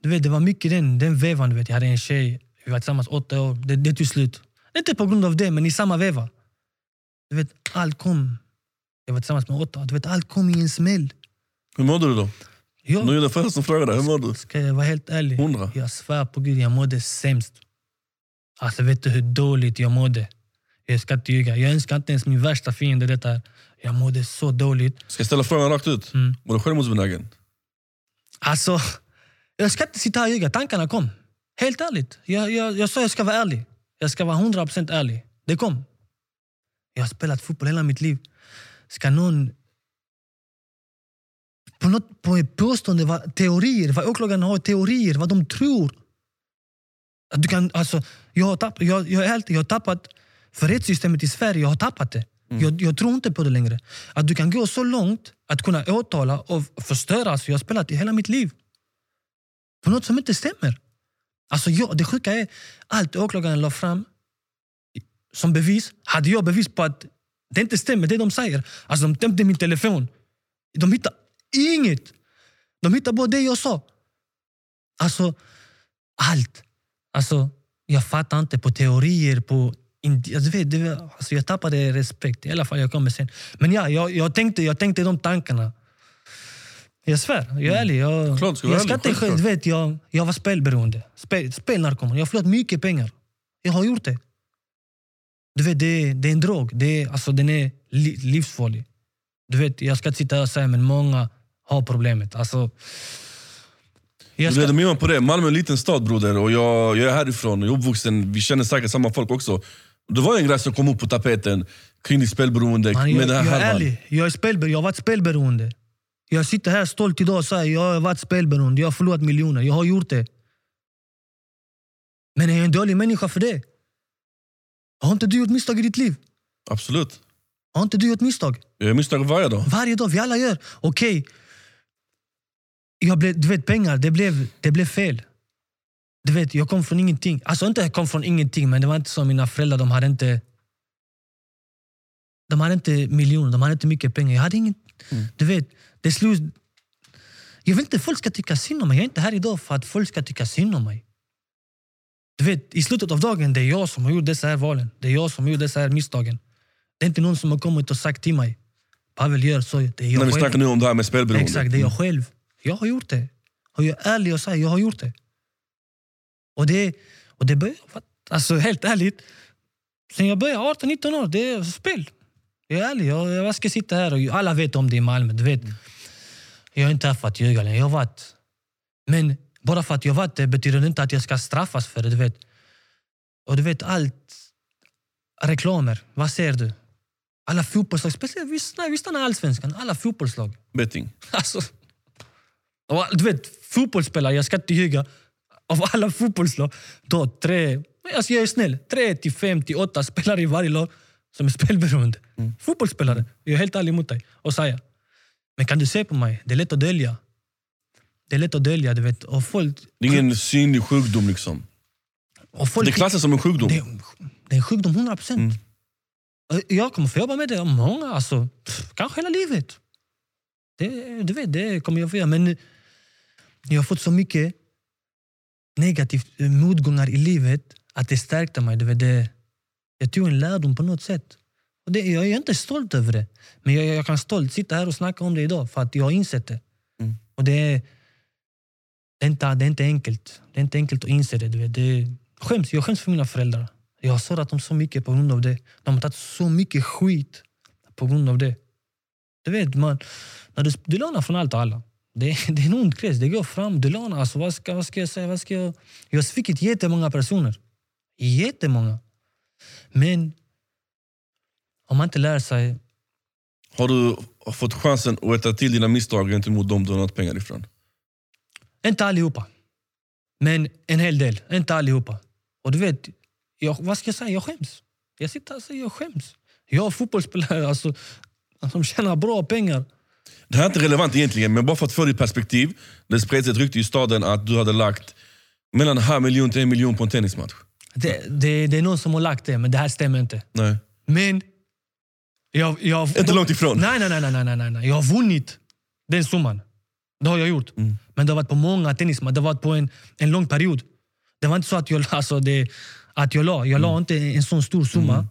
Du vet, det var mycket den, den vevan. Du vet. Jag hade en tjej, vi var tillsammans åtta år. Det, det tog slut. Inte på grund av det, men i samma veva. Du vet, allt kom. Jag var tillsammans med åtta. Du vet, allt kom i en smäll. Hur mådde du då? Jag, Nu är det första som frågar dig. Hur mår du? Ska jag vara helt ärlig? Hundra. Jag svär på Gud, jag mådde sämst. Alltså vet du hur dåligt jag mådde? Jag ska inte ljuga. Jag önskar inte ens min värsta fiende detta. Jag mådde så dåligt. Ska jag ställa frågan rakt ut? Mm. Var du självmordsbenägen? Alltså, jag ska inte sitta här och ljuga. Tankarna kom. Helt ärligt. Jag, jag, jag sa jag ska vara ärlig. Jag ska vara 100% ärlig. Det kom. Jag har spelat fotboll hela mitt liv. Ska någon... På, något, på ett påstående, vad, teorier, vad åklagarna har teorier, vad de tror. Att du kan, alltså, jag, har tapp, jag, jag, är helt, jag har tappat, för rättssystemet i Sverige, jag har tappat det. Jag, jag tror inte på det längre. Att du kan gå så långt att kunna åtala och förstöra. Alltså, jag har spelat i hela mitt liv. På något som inte stämmer. Alltså, jag, det sjuka är, allt åklagaren la fram som bevis, hade jag bevis på att det inte stämmer, det de säger. Alltså de tömde min telefon. De hittade inget. De hittade bara det jag sa. Alltså, allt. Alltså, jag fattar inte på teorier, på... Alltså, vet, det, alltså, jag tappade respekt. I alla fall, jag kommer sen. Men ja, jag, jag, tänkte, jag tänkte de tankarna. Jag svär, jag är ärlig. Jag, Klart, jag ska inte vet, jag, jag var spelberoende. Spel, spelnarkoman. Jag har förlorat mycket pengar. Jag har gjort det. Du vet, det, det är en drog. Det är, alltså, den är li, livsfarlig. Du vet, jag ska inte sitta och säga men många har problemet. Alltså, jag Du ska, med mig på det. Malmö är en liten stad broder och jag, jag är härifrån, jag är uppvuxen, vi känner säkert samma folk också. Det var en grej som kom upp på tapeten kring ditt spelberoende. man, med jag, den här jag är ärlig, jag, är spelber, jag har varit spelberoende. Jag sitter här stolt idag och säger jag har varit spelberoende. Jag har förlorat miljoner. Jag har gjort det. Men är jag en dålig människa för det? Har inte du gjort misstag i ditt liv? Absolut. Har inte du gjort misstag? Jag gör misstag varje dag. Varje dag, vi alla gör. Okej, jag blev, du vet pengar, det blev, det blev fel. Du vet, jag kom från ingenting. Alltså inte jag kom från ingenting, men det var inte som mina föräldrar. De hade inte, de hade inte miljoner, de hade inte mycket pengar. Jag hade inget. Mm. Du vet, det slog... Jag vill inte folk ska tycka synd om mig. Jag är inte här idag för att folk ska tycka synd om mig. Du vet, I slutet av dagen det är jag som har gjort dessa här valen. Det är jag som har gjort dessa här misstagen. Det är inte någon som har kommit och sagt till mig Pavel gör så. Det är jag När vi snackar nu om det här med spelberoende. Exakt, det är jag själv. Jag har gjort det. Och jag är ärlig och säger jag har gjort det. Och det, och det börjar... Alltså helt ärligt, sen jag började 18-19 år, det är spel. Jag är ärlig, jag, jag ska sitta här och alla vet om det i Malmö. Du vet. Jag är inte här för att ljuga längre. Jag har varit. Men bara för att jag varit det betyder det inte att jag ska straffas för det. Du vet. Och du vet allt. Reklamer, vad ser du? Alla fotbollslag, speciellt vi stannar, vi stannar allsvenskan. Alla fotbollslag. Betting. Alltså, och, du vet, fotbollsspelare, jag ska inte ljuga. Av alla fotbollslag, då tre, alltså jag är snäll, tre till fem till åtta spelare i varje lag som är spelberoende. Fotbollsspelare. Jag är helt ärlig mot dig och säger. Men kan du se på mig? Det är lätt att dölja. Det är lätt att dölja, du vet. Och folk, Det är ingen synlig sjukdom liksom. och folk Det klassas som en sjukdom. det, det är en sjukdom, 100 procent. Mm. Jag kommer få jobba med det om många, alltså, pff, kanske hela livet. Det, du vet, det kommer jag få göra. Men jag har fått så mycket negativt eh, motgångar i livet att det stärkte mig. Du vet, det, jag tog en lärdom på något sätt. Och det, jag är inte stolt över det. Men jag, jag kan stolt sitta här och snacka om det idag för att jag har insett det. Mm. Och det är, det, är inte, det är inte enkelt. Det är inte enkelt att inse det. Du vet. det skäms, jag skäms för mina föräldrar. Jag har sårat dem så mycket på grund av det. De har tagit så mycket skit på grund av det. Du vet, man, när du, du lånar från allt och alla. Det, det är en ond krets, det går fram. Du lånar, alltså, vad, ska, vad ska jag säga? Vad ska jag, jag har svikit jättemånga personer. Jättemånga. Men om man inte lär sig... Har du fått chansen att rätta till dina misstag gentemot dem du har lånat pengar ifrån? Inte allihopa. Men en hel del, inte allihopa. Och du vet, jag, vad ska jag säga? Jag skäms. Jag sitter här och säger jag skäms. Jag har fotbollsspelare alltså, som tjänar bra pengar. Det här är inte relevant egentligen, men bara för att få ditt perspektiv. Det spreds ett rykte i staden att du hade lagt mellan en halv miljon till en miljon på en tennismatch. Det, det, det är någon som har lagt det, men det här stämmer inte. Nej. Men... Jag, jag, Inte långt ifrån. Nej, nej, nej, nej, nej, nej. Jag har vunnit den summan. Det har jag gjort. Mm. Men det har varit på många tennismatcher. Det har varit på en, en lång period. Det var inte så att jag, alltså det, att jag la. Jag la Mm. inte en sån stor summa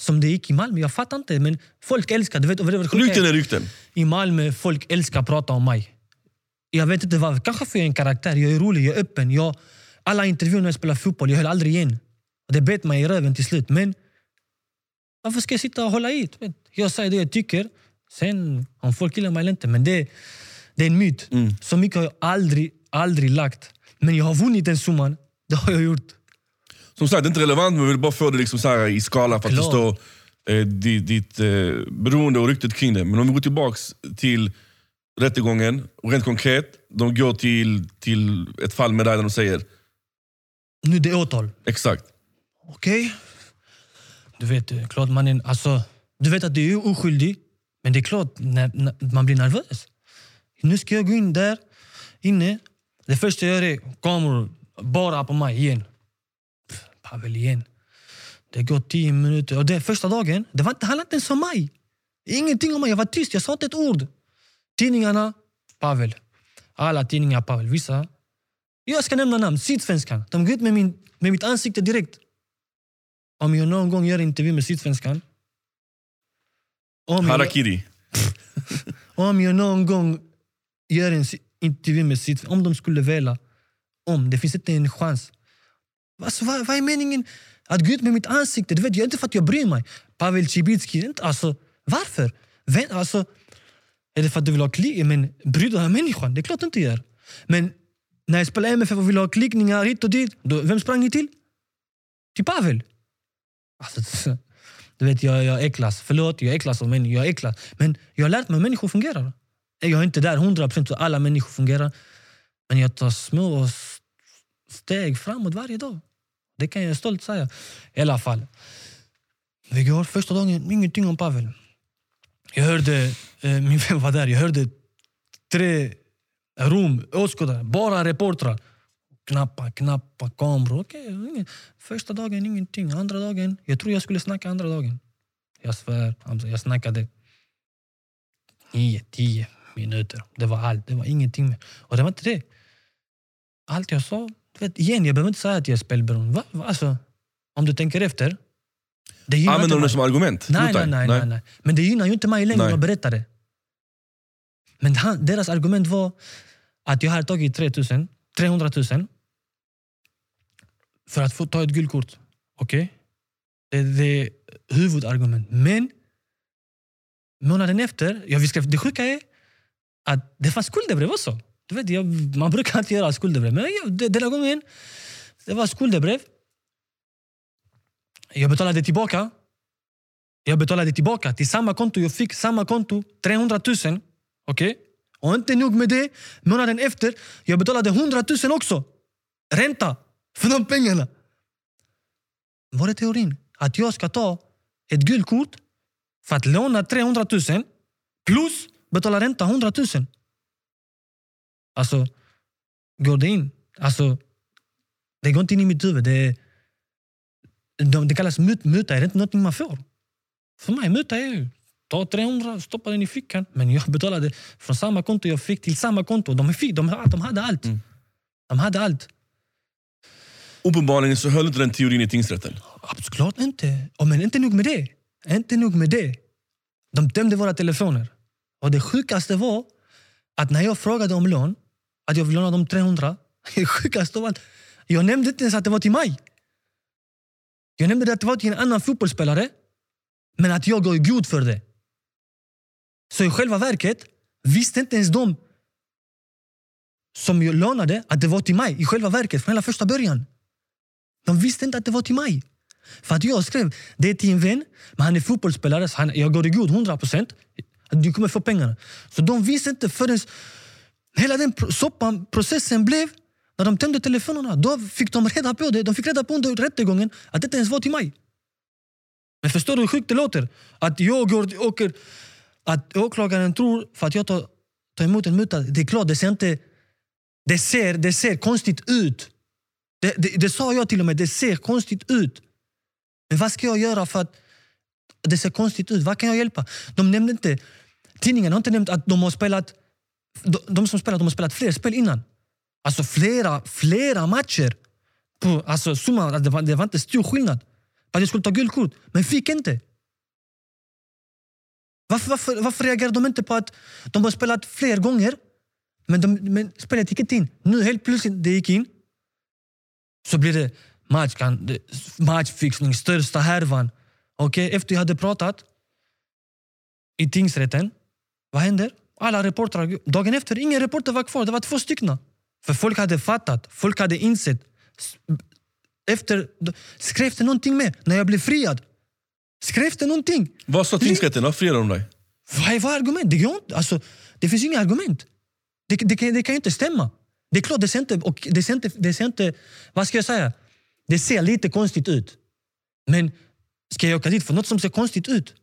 som det gick i Malmö. Jag fattar inte. Men folk älskar du vet, Rykten är- rykten. I Malmö folk älskar att prata om mig. Jag vet inte varför. Kanske för jag är en karaktär. Jag är rolig, jag är öppen. Jag, alla intervjuer när jag spelar fotboll, jag höll aldrig igen. Det bet mig i röven till slut. Men varför ska jag sitta och hålla i? Jag säger det jag tycker. Sen om folk gillar mig eller inte. Men det, det är en myt. Så mycket har jag aldrig, aldrig lagt. Men jag har vunnit den summan. Det har jag gjort. Som sagt, det är inte relevant, men jag vill bara få det liksom så här i skala för att Klart. förstå eh, ditt, ditt eh, beroende och ryktet kring det. Men om vi går tillbaks till rättegången, och rent konkret, de går till, till ett fall med dig där de säger Nu det är åtal. exakt. Okej. Du vet, är klart man är, alltså, du vet att du är oskyldig, men det är klart när, när man blir nervös. Nu ska jag gå in där inne. Det första jag gör är kameror bara på mig igen. Pff, Pavel igen. Det går tio minuter. Och det första dagen, det var inte, handlade inte ens om mig. Ingenting om mig. Jag var tyst, jag sa inte ett ord. Tidningarna, Pavel. Alla tidningar Pavel. Vissa. Jag ska nämna namn. Sydsvenskan. De går ut med, min, med mitt ansikte direkt. Om jag någon gång gör intervju med Sydsvenskan. Om jag, Harakiri. om jag någon gång gör en intervju med sitt... Om de skulle vilja. Om. Det finns inte en chans. Alltså, vad, vad är meningen att gå ut med mitt ansikte? Du vet, jag, inte för att jag bryr mig. Pavel Cibicki. Inte, alltså, varför? Vem, alltså, är det för att du vill ha klick? Men bryr du dig om människan? Det är klart du inte gör. Men när jag spelade MFF och ville ha klickningar hit och dit. Då, vem sprang ni till? Till Pavel. Alltså, du vet, jag, jag äcklas. Förlåt, jag äcklas av människor. Jag äcklas. Men jag har lärt mig hur människor fungerar. Jag är inte där 100% så alla människor fungerar. Men jag tar små steg framåt varje dag. Det kan jag stolt säga. I alla fall. Vi går första dagen, ingenting om Pavel. Jag hörde, eh, min vän var där, jag hörde tre rum, åskådare, bara reportrar. Knappa, knappa, kameror. Okej, Första dagen ingenting, andra dagen, jag tror jag skulle snacka andra dagen. Jag svär, alltså, jag snackade nio, tio minuter. Det var allt, det var ingenting mer. Och det var inte det. Allt jag sa, du vet, igen, jag behöver inte säga att jag är spelberoende. Alltså, om du tänker efter. Det Använder de det som argument Nej, nej, nej, nej, nej. Men det gynnar ju inte mig längre att berätta det. Men han, deras argument var att jag hade tagit 3 000, 300 000 för att få ta ett guldkort. Okej? Det, det är huvudargument. Men månaden efter, jag skrev, det sjuka är att det fanns skuldebrev också. Du vet, jag, man brukar inte göra skuldebrev. Men jag, den här gången, det var skuldebrev. Jag betalade tillbaka. Jag betalade tillbaka till samma konto. Jag fick samma konto, 300 000. Okej? Och inte nog med det, månaden efter, jag betalade 100 000 också. Ränta för de pengarna. Var är teorin? Att jag ska ta ett guldkort för att låna 300 000 plus betala ränta 100 000. Alltså, går det in? Alltså, det går inte in i mitt huvud. Det, de, det kallas mut, muta, är det inte något man får? För mig, muta är ju ta 300, stoppa den i fickan. Men jag betalade från samma konto jag fick till samma konto. De, fick, de, de hade allt. Mm. De hade allt. Uppenbarligen så höll inte den teorin i tingsrätten. Absolut inte. Och men inte nog med det. Inte nog med det. De tömde våra telefoner. Och det sjukaste var att när jag frågade om lån, att jag vill låna dem 300, det sjukaste av allt, jag nämnde inte ens att det var till mig. Jag nämnde att det var till en annan fotbollsspelare, men att jag går i god för det. Så i själva verket visste inte ens de som jag lånade att det var till mig. I själva verket, från hela första början. De visste inte att det var till mig. För att jag skrev det är till en vän, men han är fotbollsspelare, så han, jag går i god 100 du kommer få pengarna. Så de visste inte förrän hela den soppan, processen blev När de tömde telefonerna, då fick de reda på det. De fick reda på under rättegången att det inte ens var till mig. Men förstår du hur sjukt det låter? Att jag går, åker... Att åklagaren tror, för att jag tar, tar emot en muta, det är klart, det ser inte... Det ser, det ser konstigt ut. Det, det, det sa jag till och med, det ser konstigt ut. Men vad ska jag göra för att det ser konstigt ut? Vad kan jag hjälpa? De nämnde inte... Tidningen har inte nämnt att de har spelat... De, de som spelat de har spelat fler spel innan. Alltså flera, flera matcher. På, alltså summa, det, var, det var inte stor skillnad. Att jag skulle ta guldkort, men fick inte. Varför, varför, varför reagerar de inte på att de har spelat fler gånger, men, de, men spelet gick inte in? Nu helt plötsligt det gick in. Så blir det match, matchfixning, största härvan. Okay? Efter jag hade pratat i tingsrätten, vad händer? Alla reportrar, dagen efter, ingen reporter var kvar. Det var två stycken. För folk hade fattat, folk hade insett. Efter, skrev det någonting mer när jag blev friad? Skrev det någonting? Vad sa tingsrätten? Varför friade de dig? Vad var argument? Det, går inte, alltså, det finns inga argument. Det, det, det, det kan ju inte stämma. Det är klart, det ser inte, och det ser inte, det ser inte... Vad ska jag säga? Det ser lite konstigt ut. Men ska jag åka dit för något som ser konstigt ut?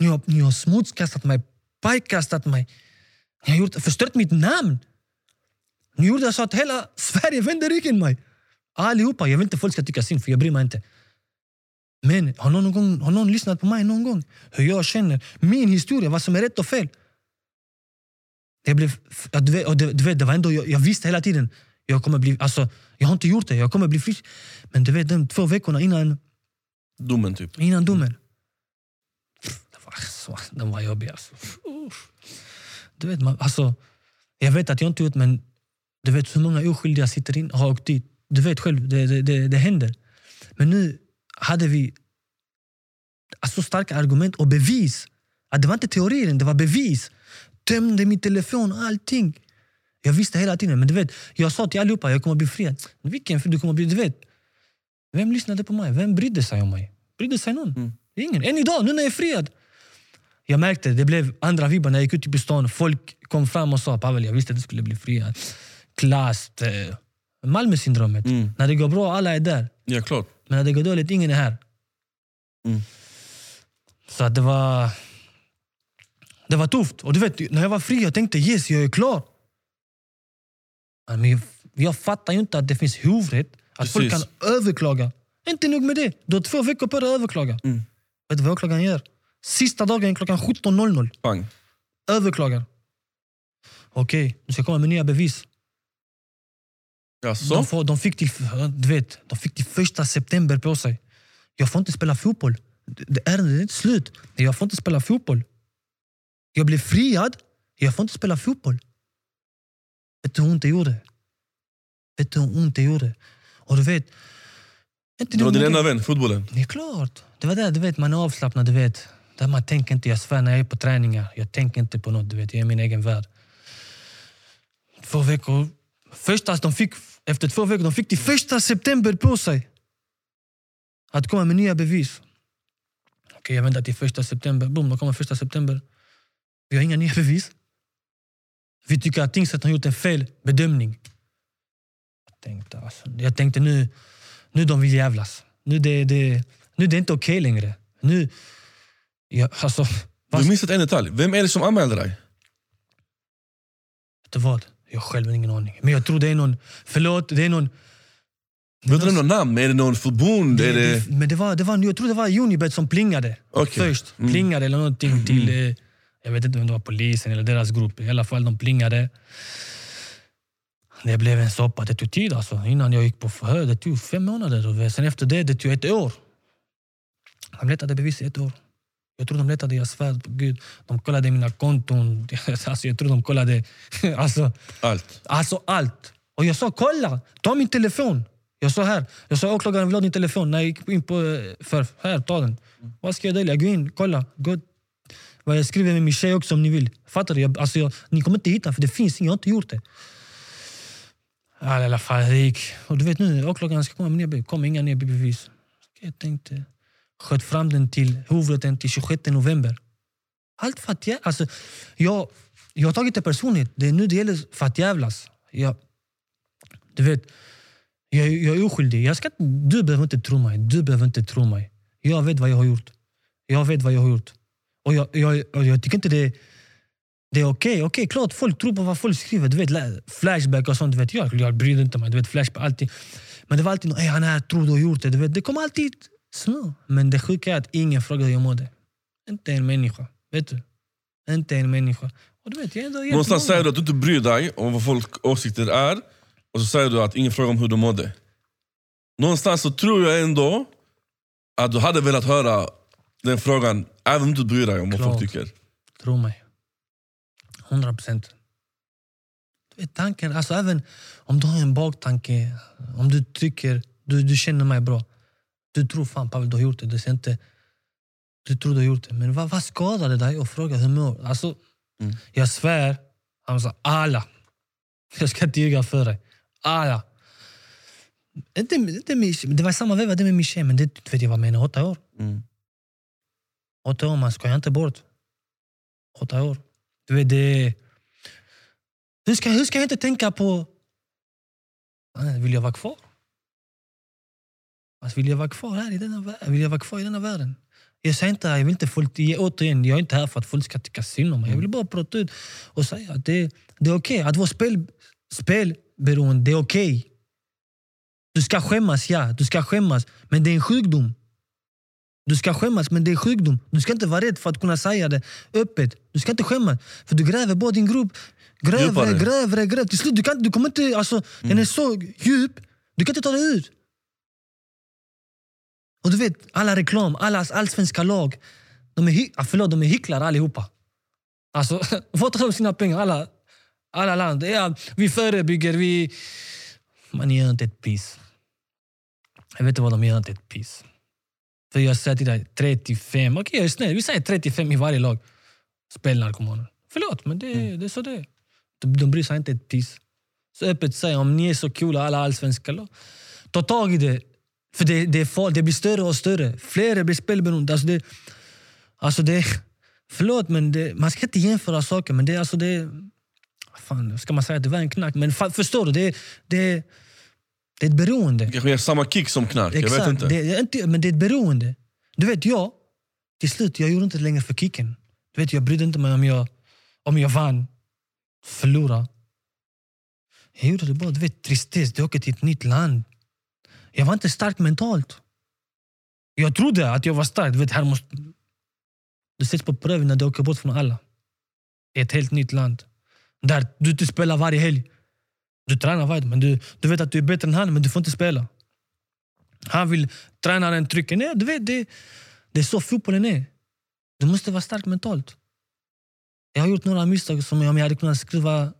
Ni har, ni har smutskastat mig, pajkastat mig. Ni har gjort, förstört mitt namn. Ni gjorde så att hela Sverige vände ryggen mig. Allihopa. Jag vill inte folk ska tycka synd, för jag bryr mig inte. Men har någon, gång, har någon lyssnat på mig någon gång? Hur jag känner, min historia, vad som är rätt och fel. Jag, blev, du vet, du vet, det var ändå, jag, jag visste hela tiden jag kommer bli, alltså, jag har inte gjort det, jag kommer bli frisk. Men du vet, de två veckorna innan domen, typ. innan domen. Det var, så, de var jobbiga. Alltså. Du vet, man, alltså, jag vet att jag inte gjort men du vet hur många oskyldiga sitter in, har åkt dit. Du vet själv, det, det, det, det händer. Men nu hade vi alltså starka argument och bevis. Att det var inte teorier, det var bevis. Tömde min telefon, allting. Jag visste hela tiden. Men du vet, jag sa till allihopa jag kommer bli friad. Vilken du kommer bli? Du vet, vem lyssnade på mig? Vem brydde sig om mig? Brydde sig någon? Mm. Ingen. Än idag, nu när jag är friad. Jag märkte det blev andra vibbar när jag gick ut på stan. Folk kom fram och sa Pavel, jag visste att du skulle bli friad. Klass, eh, Malmö-syndromet. Mm. När det går bra, alla är där. Ja, klart. Men när det går dåligt, ingen är här. Mm. Så det var... Det var tufft. Och du vet, när jag var fri jag tänkte yes, jag är klar. Men jag, jag fattar ju inte att det finns huvudet att Precis. folk kan överklaga. Inte nog med det. Du har två veckor på dig att överklaga. Mm. Vet du vad åklagaren gör? Sista dagen klockan 17.00. Överklagar. Okej, okay, nu ska komma med nya bevis. Jaså? De, får, de, fick till, du vet, de fick till första september på sig. Jag får inte spela fotboll. Ärendet är inte slut. Jag får inte spela fotboll. Jag blev friad. Jag får inte spela fotboll. Vet du hur ont det gjorde? Vet du hur ont det gjorde? Och du vet... Inte det var din enda vän, fotbollen? Det är klart. Det var det, du vet, man är avslappnad. Du vet. Där man tänker inte, jag svär när jag är på träningar. Jag tänker inte på något. Du vet. Jag är i min egen värld. Två veckor. Första de fick, efter två veckor de fick till första september på sig att komma med nya bevis. Okej, jag väntar till första september. Boom, de kommer första september. Vi har inga nya bevis. Vi tycker att tingsrätten har gjort en fel bedömning. Jag tänkte, alltså, jag tänkte nu, nu de vill jävlas. Nu det, det, nu det är inte okej okay längre. Nu, ja, alltså, du missat en detalj. Vem är det som anmälde dig? Vet du vad? Jag själv har ingen aning. Men jag tror det är någon... Förlåt, det är någon... Vet du någon namn? Är det någon förbund? Det, det... men det var, det var, jag tror det var Unibet som plingade okay. först. Mm. Plingade eller någonting till... Mm. Jag vet inte om det var polisen eller deras grupp. I alla fall de plingade. Det blev en soppa. Det tog tid alltså. Innan jag gick på förhör. Det tog fem månader. Sen efter det, det tog ett år. De letade bevis i ett år. Jag tror de letade, jag svär på gud. De kollade mina konton. Alltså, jag tror de kollade... Alltså, allt? Alltså allt. Och jag sa kolla, ta min telefon. Jag sa här, jag sa åklagaren vill ha din telefon. När jag gick in på för, här, ta den. Vad ska jag dölja? Gå in, kolla. Gå jag skriver med min tjej också om ni vill. Fattar du? Jag, alltså jag, ni kommer inte hitta för det finns inget, jag har inte gjort det. I alla fall, det gick. Och du vet nu, åklagaren ska komma med nya kom inga nya bevis. Jag tänkte, sköt fram den till hovrätten till 26 november. Allt för att jag, alltså, jag, jag har tagit det personligt. Det är nu det gäller för att jävlas. Jag, Du vet, jag, jag är oskyldig. Jag ska, du behöver inte tro mig. Du behöver inte tro mig. Jag vet vad jag har gjort. Jag vet vad jag har gjort. Och jag, jag, och jag tycker inte det, det är okej. Okay. okay, klart folk tror på vad folk skriver. Du vet, flashback och sånt. Du vet, jag, jag bryr inte mig. Du vet, flashback, alltid. Men det var alltid någon, han här tror du har gjort det. Du vet, det kommer alltid men det sjuka är att ingen frågar hur jag mådde. Inte en människa. Vet du? Inte en människa. Och du vet, jag ändå Någonstans säger du att du inte bryr dig om vad folk åsikter är. Och så säger du att ingen frågar om hur de mådde. Någonstans så tror jag ändå att du hade velat höra den frågan, även om du inte bryr dig om vad folk tycker. Tro mig. 100 procent. Tanken, alltså även om du har en baktanke, om du tycker, du, du känner mig bra. Du tror fan Pavel, du har gjort det. Du, inte, du tror du har gjort det. Men vad, vad skadar det dig att fråga hur mår alltså, mm. Jag svär, han sa alla. Jag ska inte ljuga för dig. Alla. Inte, inte, det var samma veva med Michel, men det vet jag vad jag menar. Åtta år. Mm. Åtta år, man skojar inte bort. Åtta år. Du vet, det... Hur ska, hur ska jag inte tänka på... Vill jag vara kvar? Alltså, vill jag vara kvar här i denna, vill jag vara kvar i denna världen? Jag säger inte, jag vill inte folk, återigen, jag är inte här för att folk ska tycka synd om mig. Jag vill bara prata ut och säga att det, det är okej. Okay. Att vara spel, spelberoende, det är okej. Okay. Du ska skämmas, ja. Du ska skämmas. Men det är en sjukdom. Du ska skämmas, men det är sjukdom. Du ska inte vara rädd för att kunna säga det öppet. Du ska inte skämmas. För du gräver bara din grop. Gräver, gräver, gräver. Till slut, du, kan, du kommer inte... Alltså, mm. Den är så djup. Du kan inte ta dig ut. Och du vet, alla reklam, alla allsvenska lag. De är, ah, förlåt, de är hycklare allihopa. Alltså, var tar de sina pengar? Alla, alla land. Ja, vi förebygger, vi... Man gör inte ett piss. Jag vet inte vad de gör inte ett piss. För jag säger till dig, 35. Okej, okay, jag är snäll. Vi säger 35 i varje lag. Spelnarkomaner. Förlåt, men det, mm. det är så det är. De, de bryr sig inte ett piss. Så öppet säger om ni är så coola, alla allsvenska lag. Ta tag i det. För det, det, är det blir större och större. Fler blir spelberoende. Alltså det, alltså det, förlåt, men det, man ska inte jämföra saker. Men det, alltså det, fan, ska man säga att det var en knack? Men fa, förstår du? Det, det, det är ett beroende. Det kanske är samma kick som knark. Exakt. Jag vet inte. Det inte. Men det är ett beroende. Du vet, jag, till slut, jag gjorde inte längre för kicken. Du vet, jag brydde inte mig om jag, om jag vann, förlorade. Jag gjorde det bara, du vet, tristess. Du åker till ett nytt land. Jag var inte stark mentalt. Jag trodde att jag var stark. Du vet, här måste... Du sätts på prov när du åker bort från alla. I ett helt nytt land. Där du inte spelar varje helg. Du tränar varje men du, du vet att du är bättre än han, men du får inte spela. Han vill, tränaren trycker. ner. du vet, det, det är så fotbollen är. Du måste vara stark mentalt. Jag har gjort några misstag som om jag hade kunnat skriva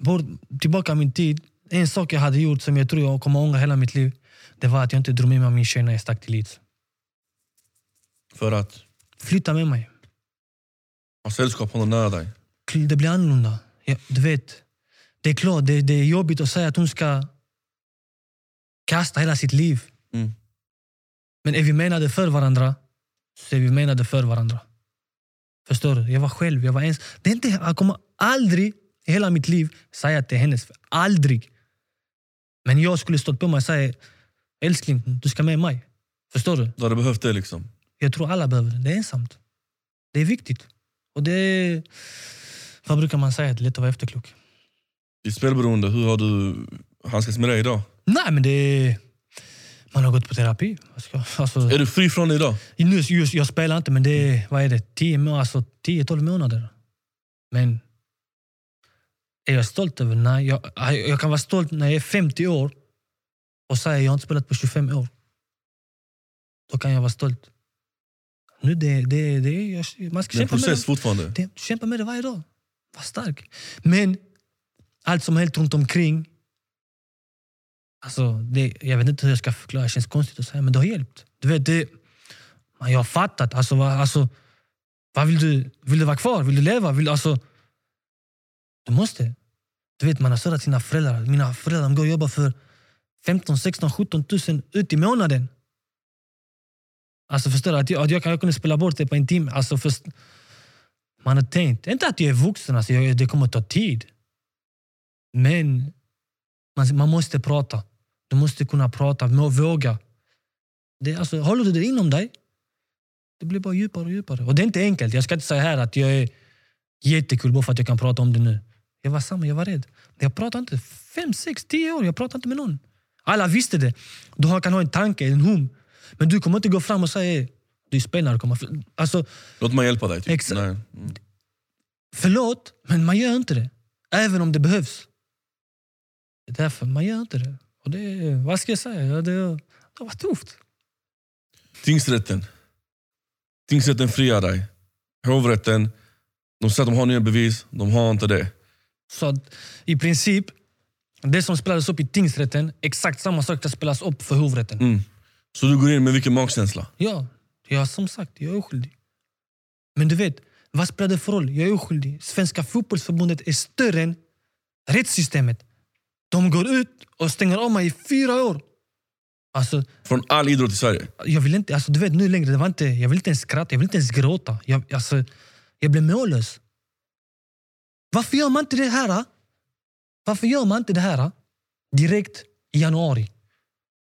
bort, tillbaka min tid. En sak jag hade gjort som jag tror jag kommer ångra hela mitt liv. Det var att jag inte drog med mig min tjej när jag stack till Leeds. För att? Flytta med mig. Ha sällskap, ha nära dig. Det blir annorlunda. Ja, du vet, det är klart, det, det, är jobbigt att säga att hon ska kasta hela sitt liv. Mm. Men är vi menade för varandra, så är vi menade för varandra. Förstår du? Jag var själv, jag var ens. Det är inte, jag kommer aldrig i hela mitt liv säga att det är hennes. Aldrig. Men jag skulle stått på mig och säga älskling, du ska med mig. Förstår du? Du hade behövt det liksom? Jag tror alla behöver det. Det är ensamt. Det är viktigt. Och det är, vad brukar man säga? Det är lätt att vara efterklok. Ditt spelberoende, hur har du handskats med det idag? Nej, men det... Man har gått på terapi. Alltså, är du fri från det idag? Nu, just, jag spelar inte, men det är, vad är det, 10-12 alltså, månader. Men är jag stolt över Nej. Jag, jag kan vara stolt när jag är 50 år och säga att jag inte spelat på 25 år. Då kan jag vara stolt. Nu det, det, det, jag, man ska det är en process med det. fortfarande? Det, kämpa med det varje dag. Var stark. Men allt som hänt runt omkring. Alltså, det, jag vet inte hur jag ska förklara, det känns konstigt att säga, men det har hjälpt. Du vet, det, jag har fattat. Alltså, alltså, vad vill, du, vill du vara kvar? Vill du leva? Vill, alltså, du måste. Du vet, man har stöttat sina föräldrar. Mina föräldrar går och jobbar för 15, 16, 17 000 ut i månaden. Alltså förstår du? Att jag, att jag, jag kunde spela bort det på en timme. Alltså, först, man har tänkt. Inte att jag är vuxen, alltså, jag, det kommer att ta tid. Men Man, man måste prata. Du måste kunna prata, må- våga. Det, alltså, håller du det inom dig, det blir bara djupare och djupare. Och det är inte enkelt. Jag ska inte säga här att jag är jättekul bara för att jag kan prata om det nu. Jag var samma, jag var rädd. Jag pratade inte. Fem, sex, tio år, jag pratade inte med någon. Alla visste det. Du har- kan ha en tanke, en hum. Men du kommer inte gå fram och säga "Ey, du är spelnarkoman. Alltså, Låt mig hjälpa dig. Typ. Exakt. Nej. Mm. Förlåt, men man gör inte det. Även om det behövs. Det är därför man gör inte det. Och det vad ska jag säga? Det, det var tufft. Tingsrätten. Tingsrätten friar dig. Hovrätten, de säger att de har nya bevis, de har inte det. Så att, i princip, det som spelades upp i tingsrätten, exakt samma sak ska spelas upp för hovrätten. Mm. Så du går in med vilken magkänsla? Ja, ja, som sagt, jag är oskyldig. Men du vet, vad spelar det för roll? Jag är oskyldig. Svenska fotbollsförbundet är större än rättssystemet. De går ut och stänger av mig i fyra år. Alltså, Från all idrott i Sverige. jag vill inte, alltså du vet nu längre, det var inte, jag vill inte ens skratta, jag vill inte ens gråta. Jag, alltså, jag blev mållös. Varför gör man inte det här? Varför gör man inte det här direkt i januari?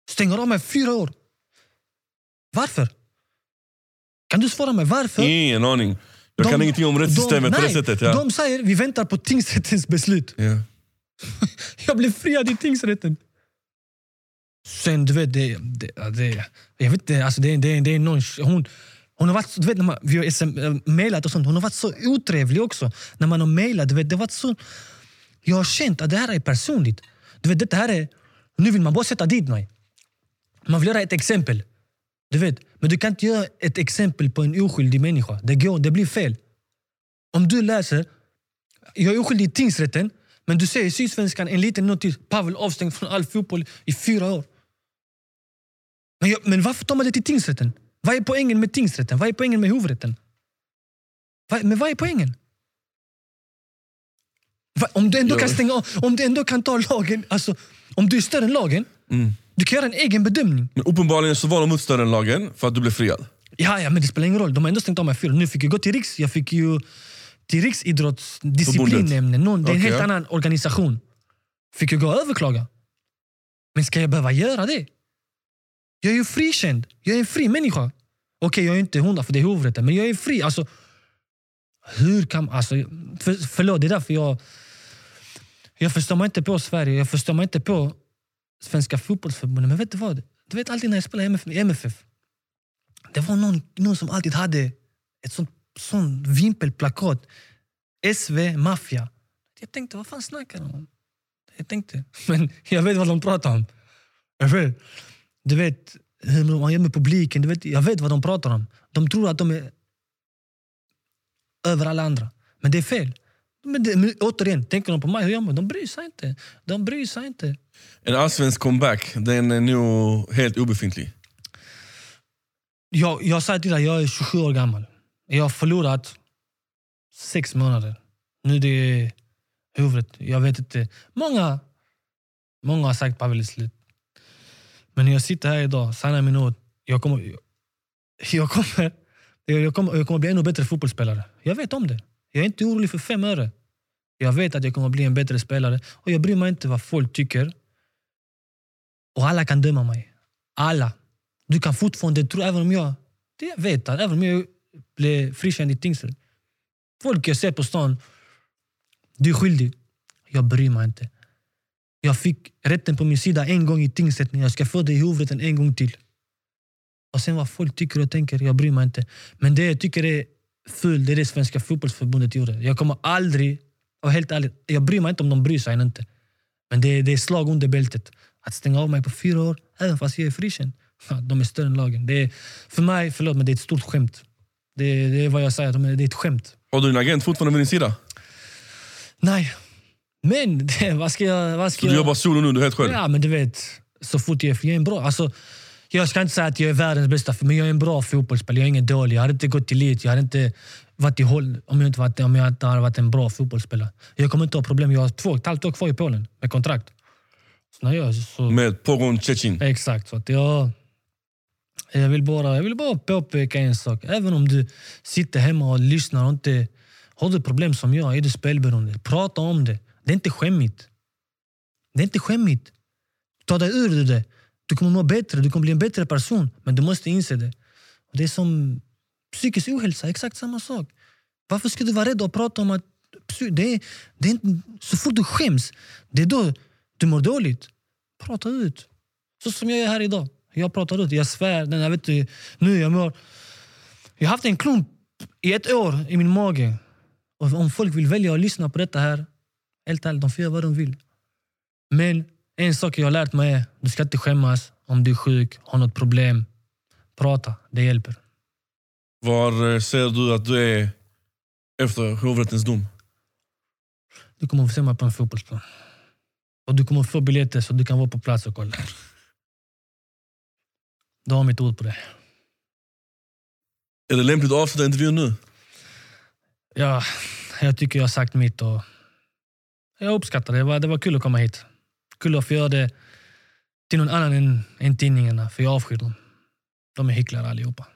Stänger av mig fyra år. Varför? Kan du svara mig varför? Ingen aning. Jag kan ingenting om rättssystemet på det sättet. Ja. De säger vi väntar på tingsrättens beslut. Ja. Jag blev friad i tingsrätten. Sen, du vet, det, det, det, jag vet inte, alltså det, det, det är någon... Hon, hon har varit, så- du vet, när man, vi har SM, eh, mailat och sånt, hon har varit så otrevlig också. När man har mailat, du vet, det har varit så... Jag har känt att det här är personligt. Du vet, det här är... Nu vill man bara sätta dit mig. Man vill göra ett exempel. Du vet, men du kan inte göra ett exempel på en oskyldig människa. Det, går, det blir fel. Om du läser, jag är oskyldig i tingsrätten, men du ser i Sydsvenskan en liten notis, Pavel avstängd från all fotboll i fyra år. Men, jag, men varför tar man det till tingsrätten? Vad är poängen med tingsrätten? Vad är poängen med hovrätten? Men vad är poängen? Om, du ändå kan stänga av, om du ändå kan ta lagen, alltså, om du är större än lagen, Mm. du kan göra en egen bedömning. Men uppenbarligen så var de mot större än lagen för att du blev friad. Ja, ja, men det spelar ingen roll. De har ändå stängt av mig fyra. Nu fick jag gå till Riks. Jag fick ju till Riksidrottsdisciplinnämnden. Det är en Okej. helt annan organisation. Fick jag gå och överklaga. Men ska jag behöva göra det? Jag är ju frikänd. Jag är en fri människa. Okej, jag är inte hundra för det är hovrätten, men jag är fri. Alltså, hur kan alltså, för, Förlåt, det är därför jag... Jag förstår mig inte på Sverige, jag förstår mig inte på Svenska fotbollsförbundet. Men vet du vad? Du vet alltid när jag spelade i MF, i MFF. Det var någon, någon som alltid hade ett sånt, sånt vimpelplakat. SV Mafia. Jag tänkte, vad fan snackar de om? Jag tänkte, men jag vet vad de pratar om. Jag vet. Du vet hur man gör med publiken. Du vet, jag vet vad de pratar om. De tror att de är över alla andra. Men det är fel. Men, det, men återigen, tänker de på mig, hur gör man? De bryr sig inte. De bryr sig inte. En allsvensk comeback, den är nog helt obefintlig. Jag, jag sa till dig, jag är 27 år gammal. Jag har förlorat sex månader. Nu är det huvudet. Jag vet inte. Många, många har sagt Pavel är slut. Men när jag sitter här idag, sanna mina ord. Jag kommer, jag, kommer, jag, kommer, jag kommer bli ännu bättre fotbollsspelare. Jag vet om det. Jag är inte orolig för fem öre. Jag vet att jag kommer bli en bättre spelare. Och jag bryr mig inte vad folk tycker. Och alla kan döma mig. Alla. Du kan fortfarande tro, även om jag... Det jag vet, att även om jag blev frikänd i tingsrätt. Folk jag ser på stan, du är skyldig. Jag bryr mig inte. Jag fick rätten på min sida en gång i tingsrätten. Jag ska få det i hovrätten en gång till. Och sen vad folk tycker och tänker, jag bryr mig inte. Men det jag tycker är fult, det är det Svenska fotbollsförbundet gjorde. Jag kommer aldrig, och helt ärligt, jag bryr mig inte om de bryr sig inte. Men det, det är slag under bältet. Att stänga av mig på fyra år, även fast jag är frikänd. De är större än lagen. Det är, för mig, förlåt, men det är ett stort skämt. Det, det är vad jag säger, det är ett skämt. Har du din agent fortfarande vid din sida? Nej. Men det, vad ska jag... Vad ska Så du jobbar solo nu, du är helt själv? Ja, men du vet, så fort jag är jag är en bra... Alltså, jag ska inte säga att jag är världens bästa, men jag är en bra fotbollsspelare. Jag är ingen dålig. Jag hade inte gått till elit. Jag hade inte varit i håll om jag inte, varit, om jag inte hade varit en bra fotbollsspelare. Jag kommer inte ha problem. Jag har två och ett halvt år kvar i Polen med kontrakt. Så när jag, så, Med Pogon Cecin. Exakt. Så att jag, jag, vill bara, jag vill bara påpeka en sak. Även om du sitter hemma och lyssnar och inte har du problem som jag, är du spelberoende, prata om det. Det är inte skämmigt. Det är inte skämmigt. Ta dig ur det. Du kommer må bättre, du kommer bli en bättre person. Men du måste inse det. Och det är som psykisk ohälsa, exakt samma sak. Varför ska du vara rädd att prata om att... Det är, det är inte, så fort du skäms, det är då du mår dåligt. Prata ut. Så som jag är här idag. Jag pratar ut, jag svär. Den, jag vet, nu jag mår... Jag har haft en klump i ett år i min mage. Och om folk vill välja att lyssna på detta här, helt ärligt, de får göra vad de vill. Men en sak jag har lärt mig är du ska inte skämmas om du är sjuk, har något problem. Prata, det hjälper. Var eh, ser du att du är efter hovrättens dom? Du kommer få se mig på en fotbollsplan. Och du kommer få biljetter så du kan vara på plats och kolla. Du har mitt ord på det. Är det lämpligt att avsluta intervjun nu? Ja, jag tycker jag har sagt mitt. Och jag uppskattar det. Det var, det var kul att komma hit. Kul att få göra det till någon annan än, än tidningarna, för jag avskyr dem. De är hycklare allihopa.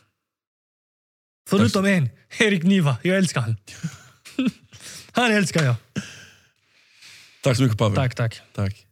Förutom en, Erik Niva. Jag älskar honom. Han älskar jag. Tack så mycket Pavel. Tack, tack. Tack.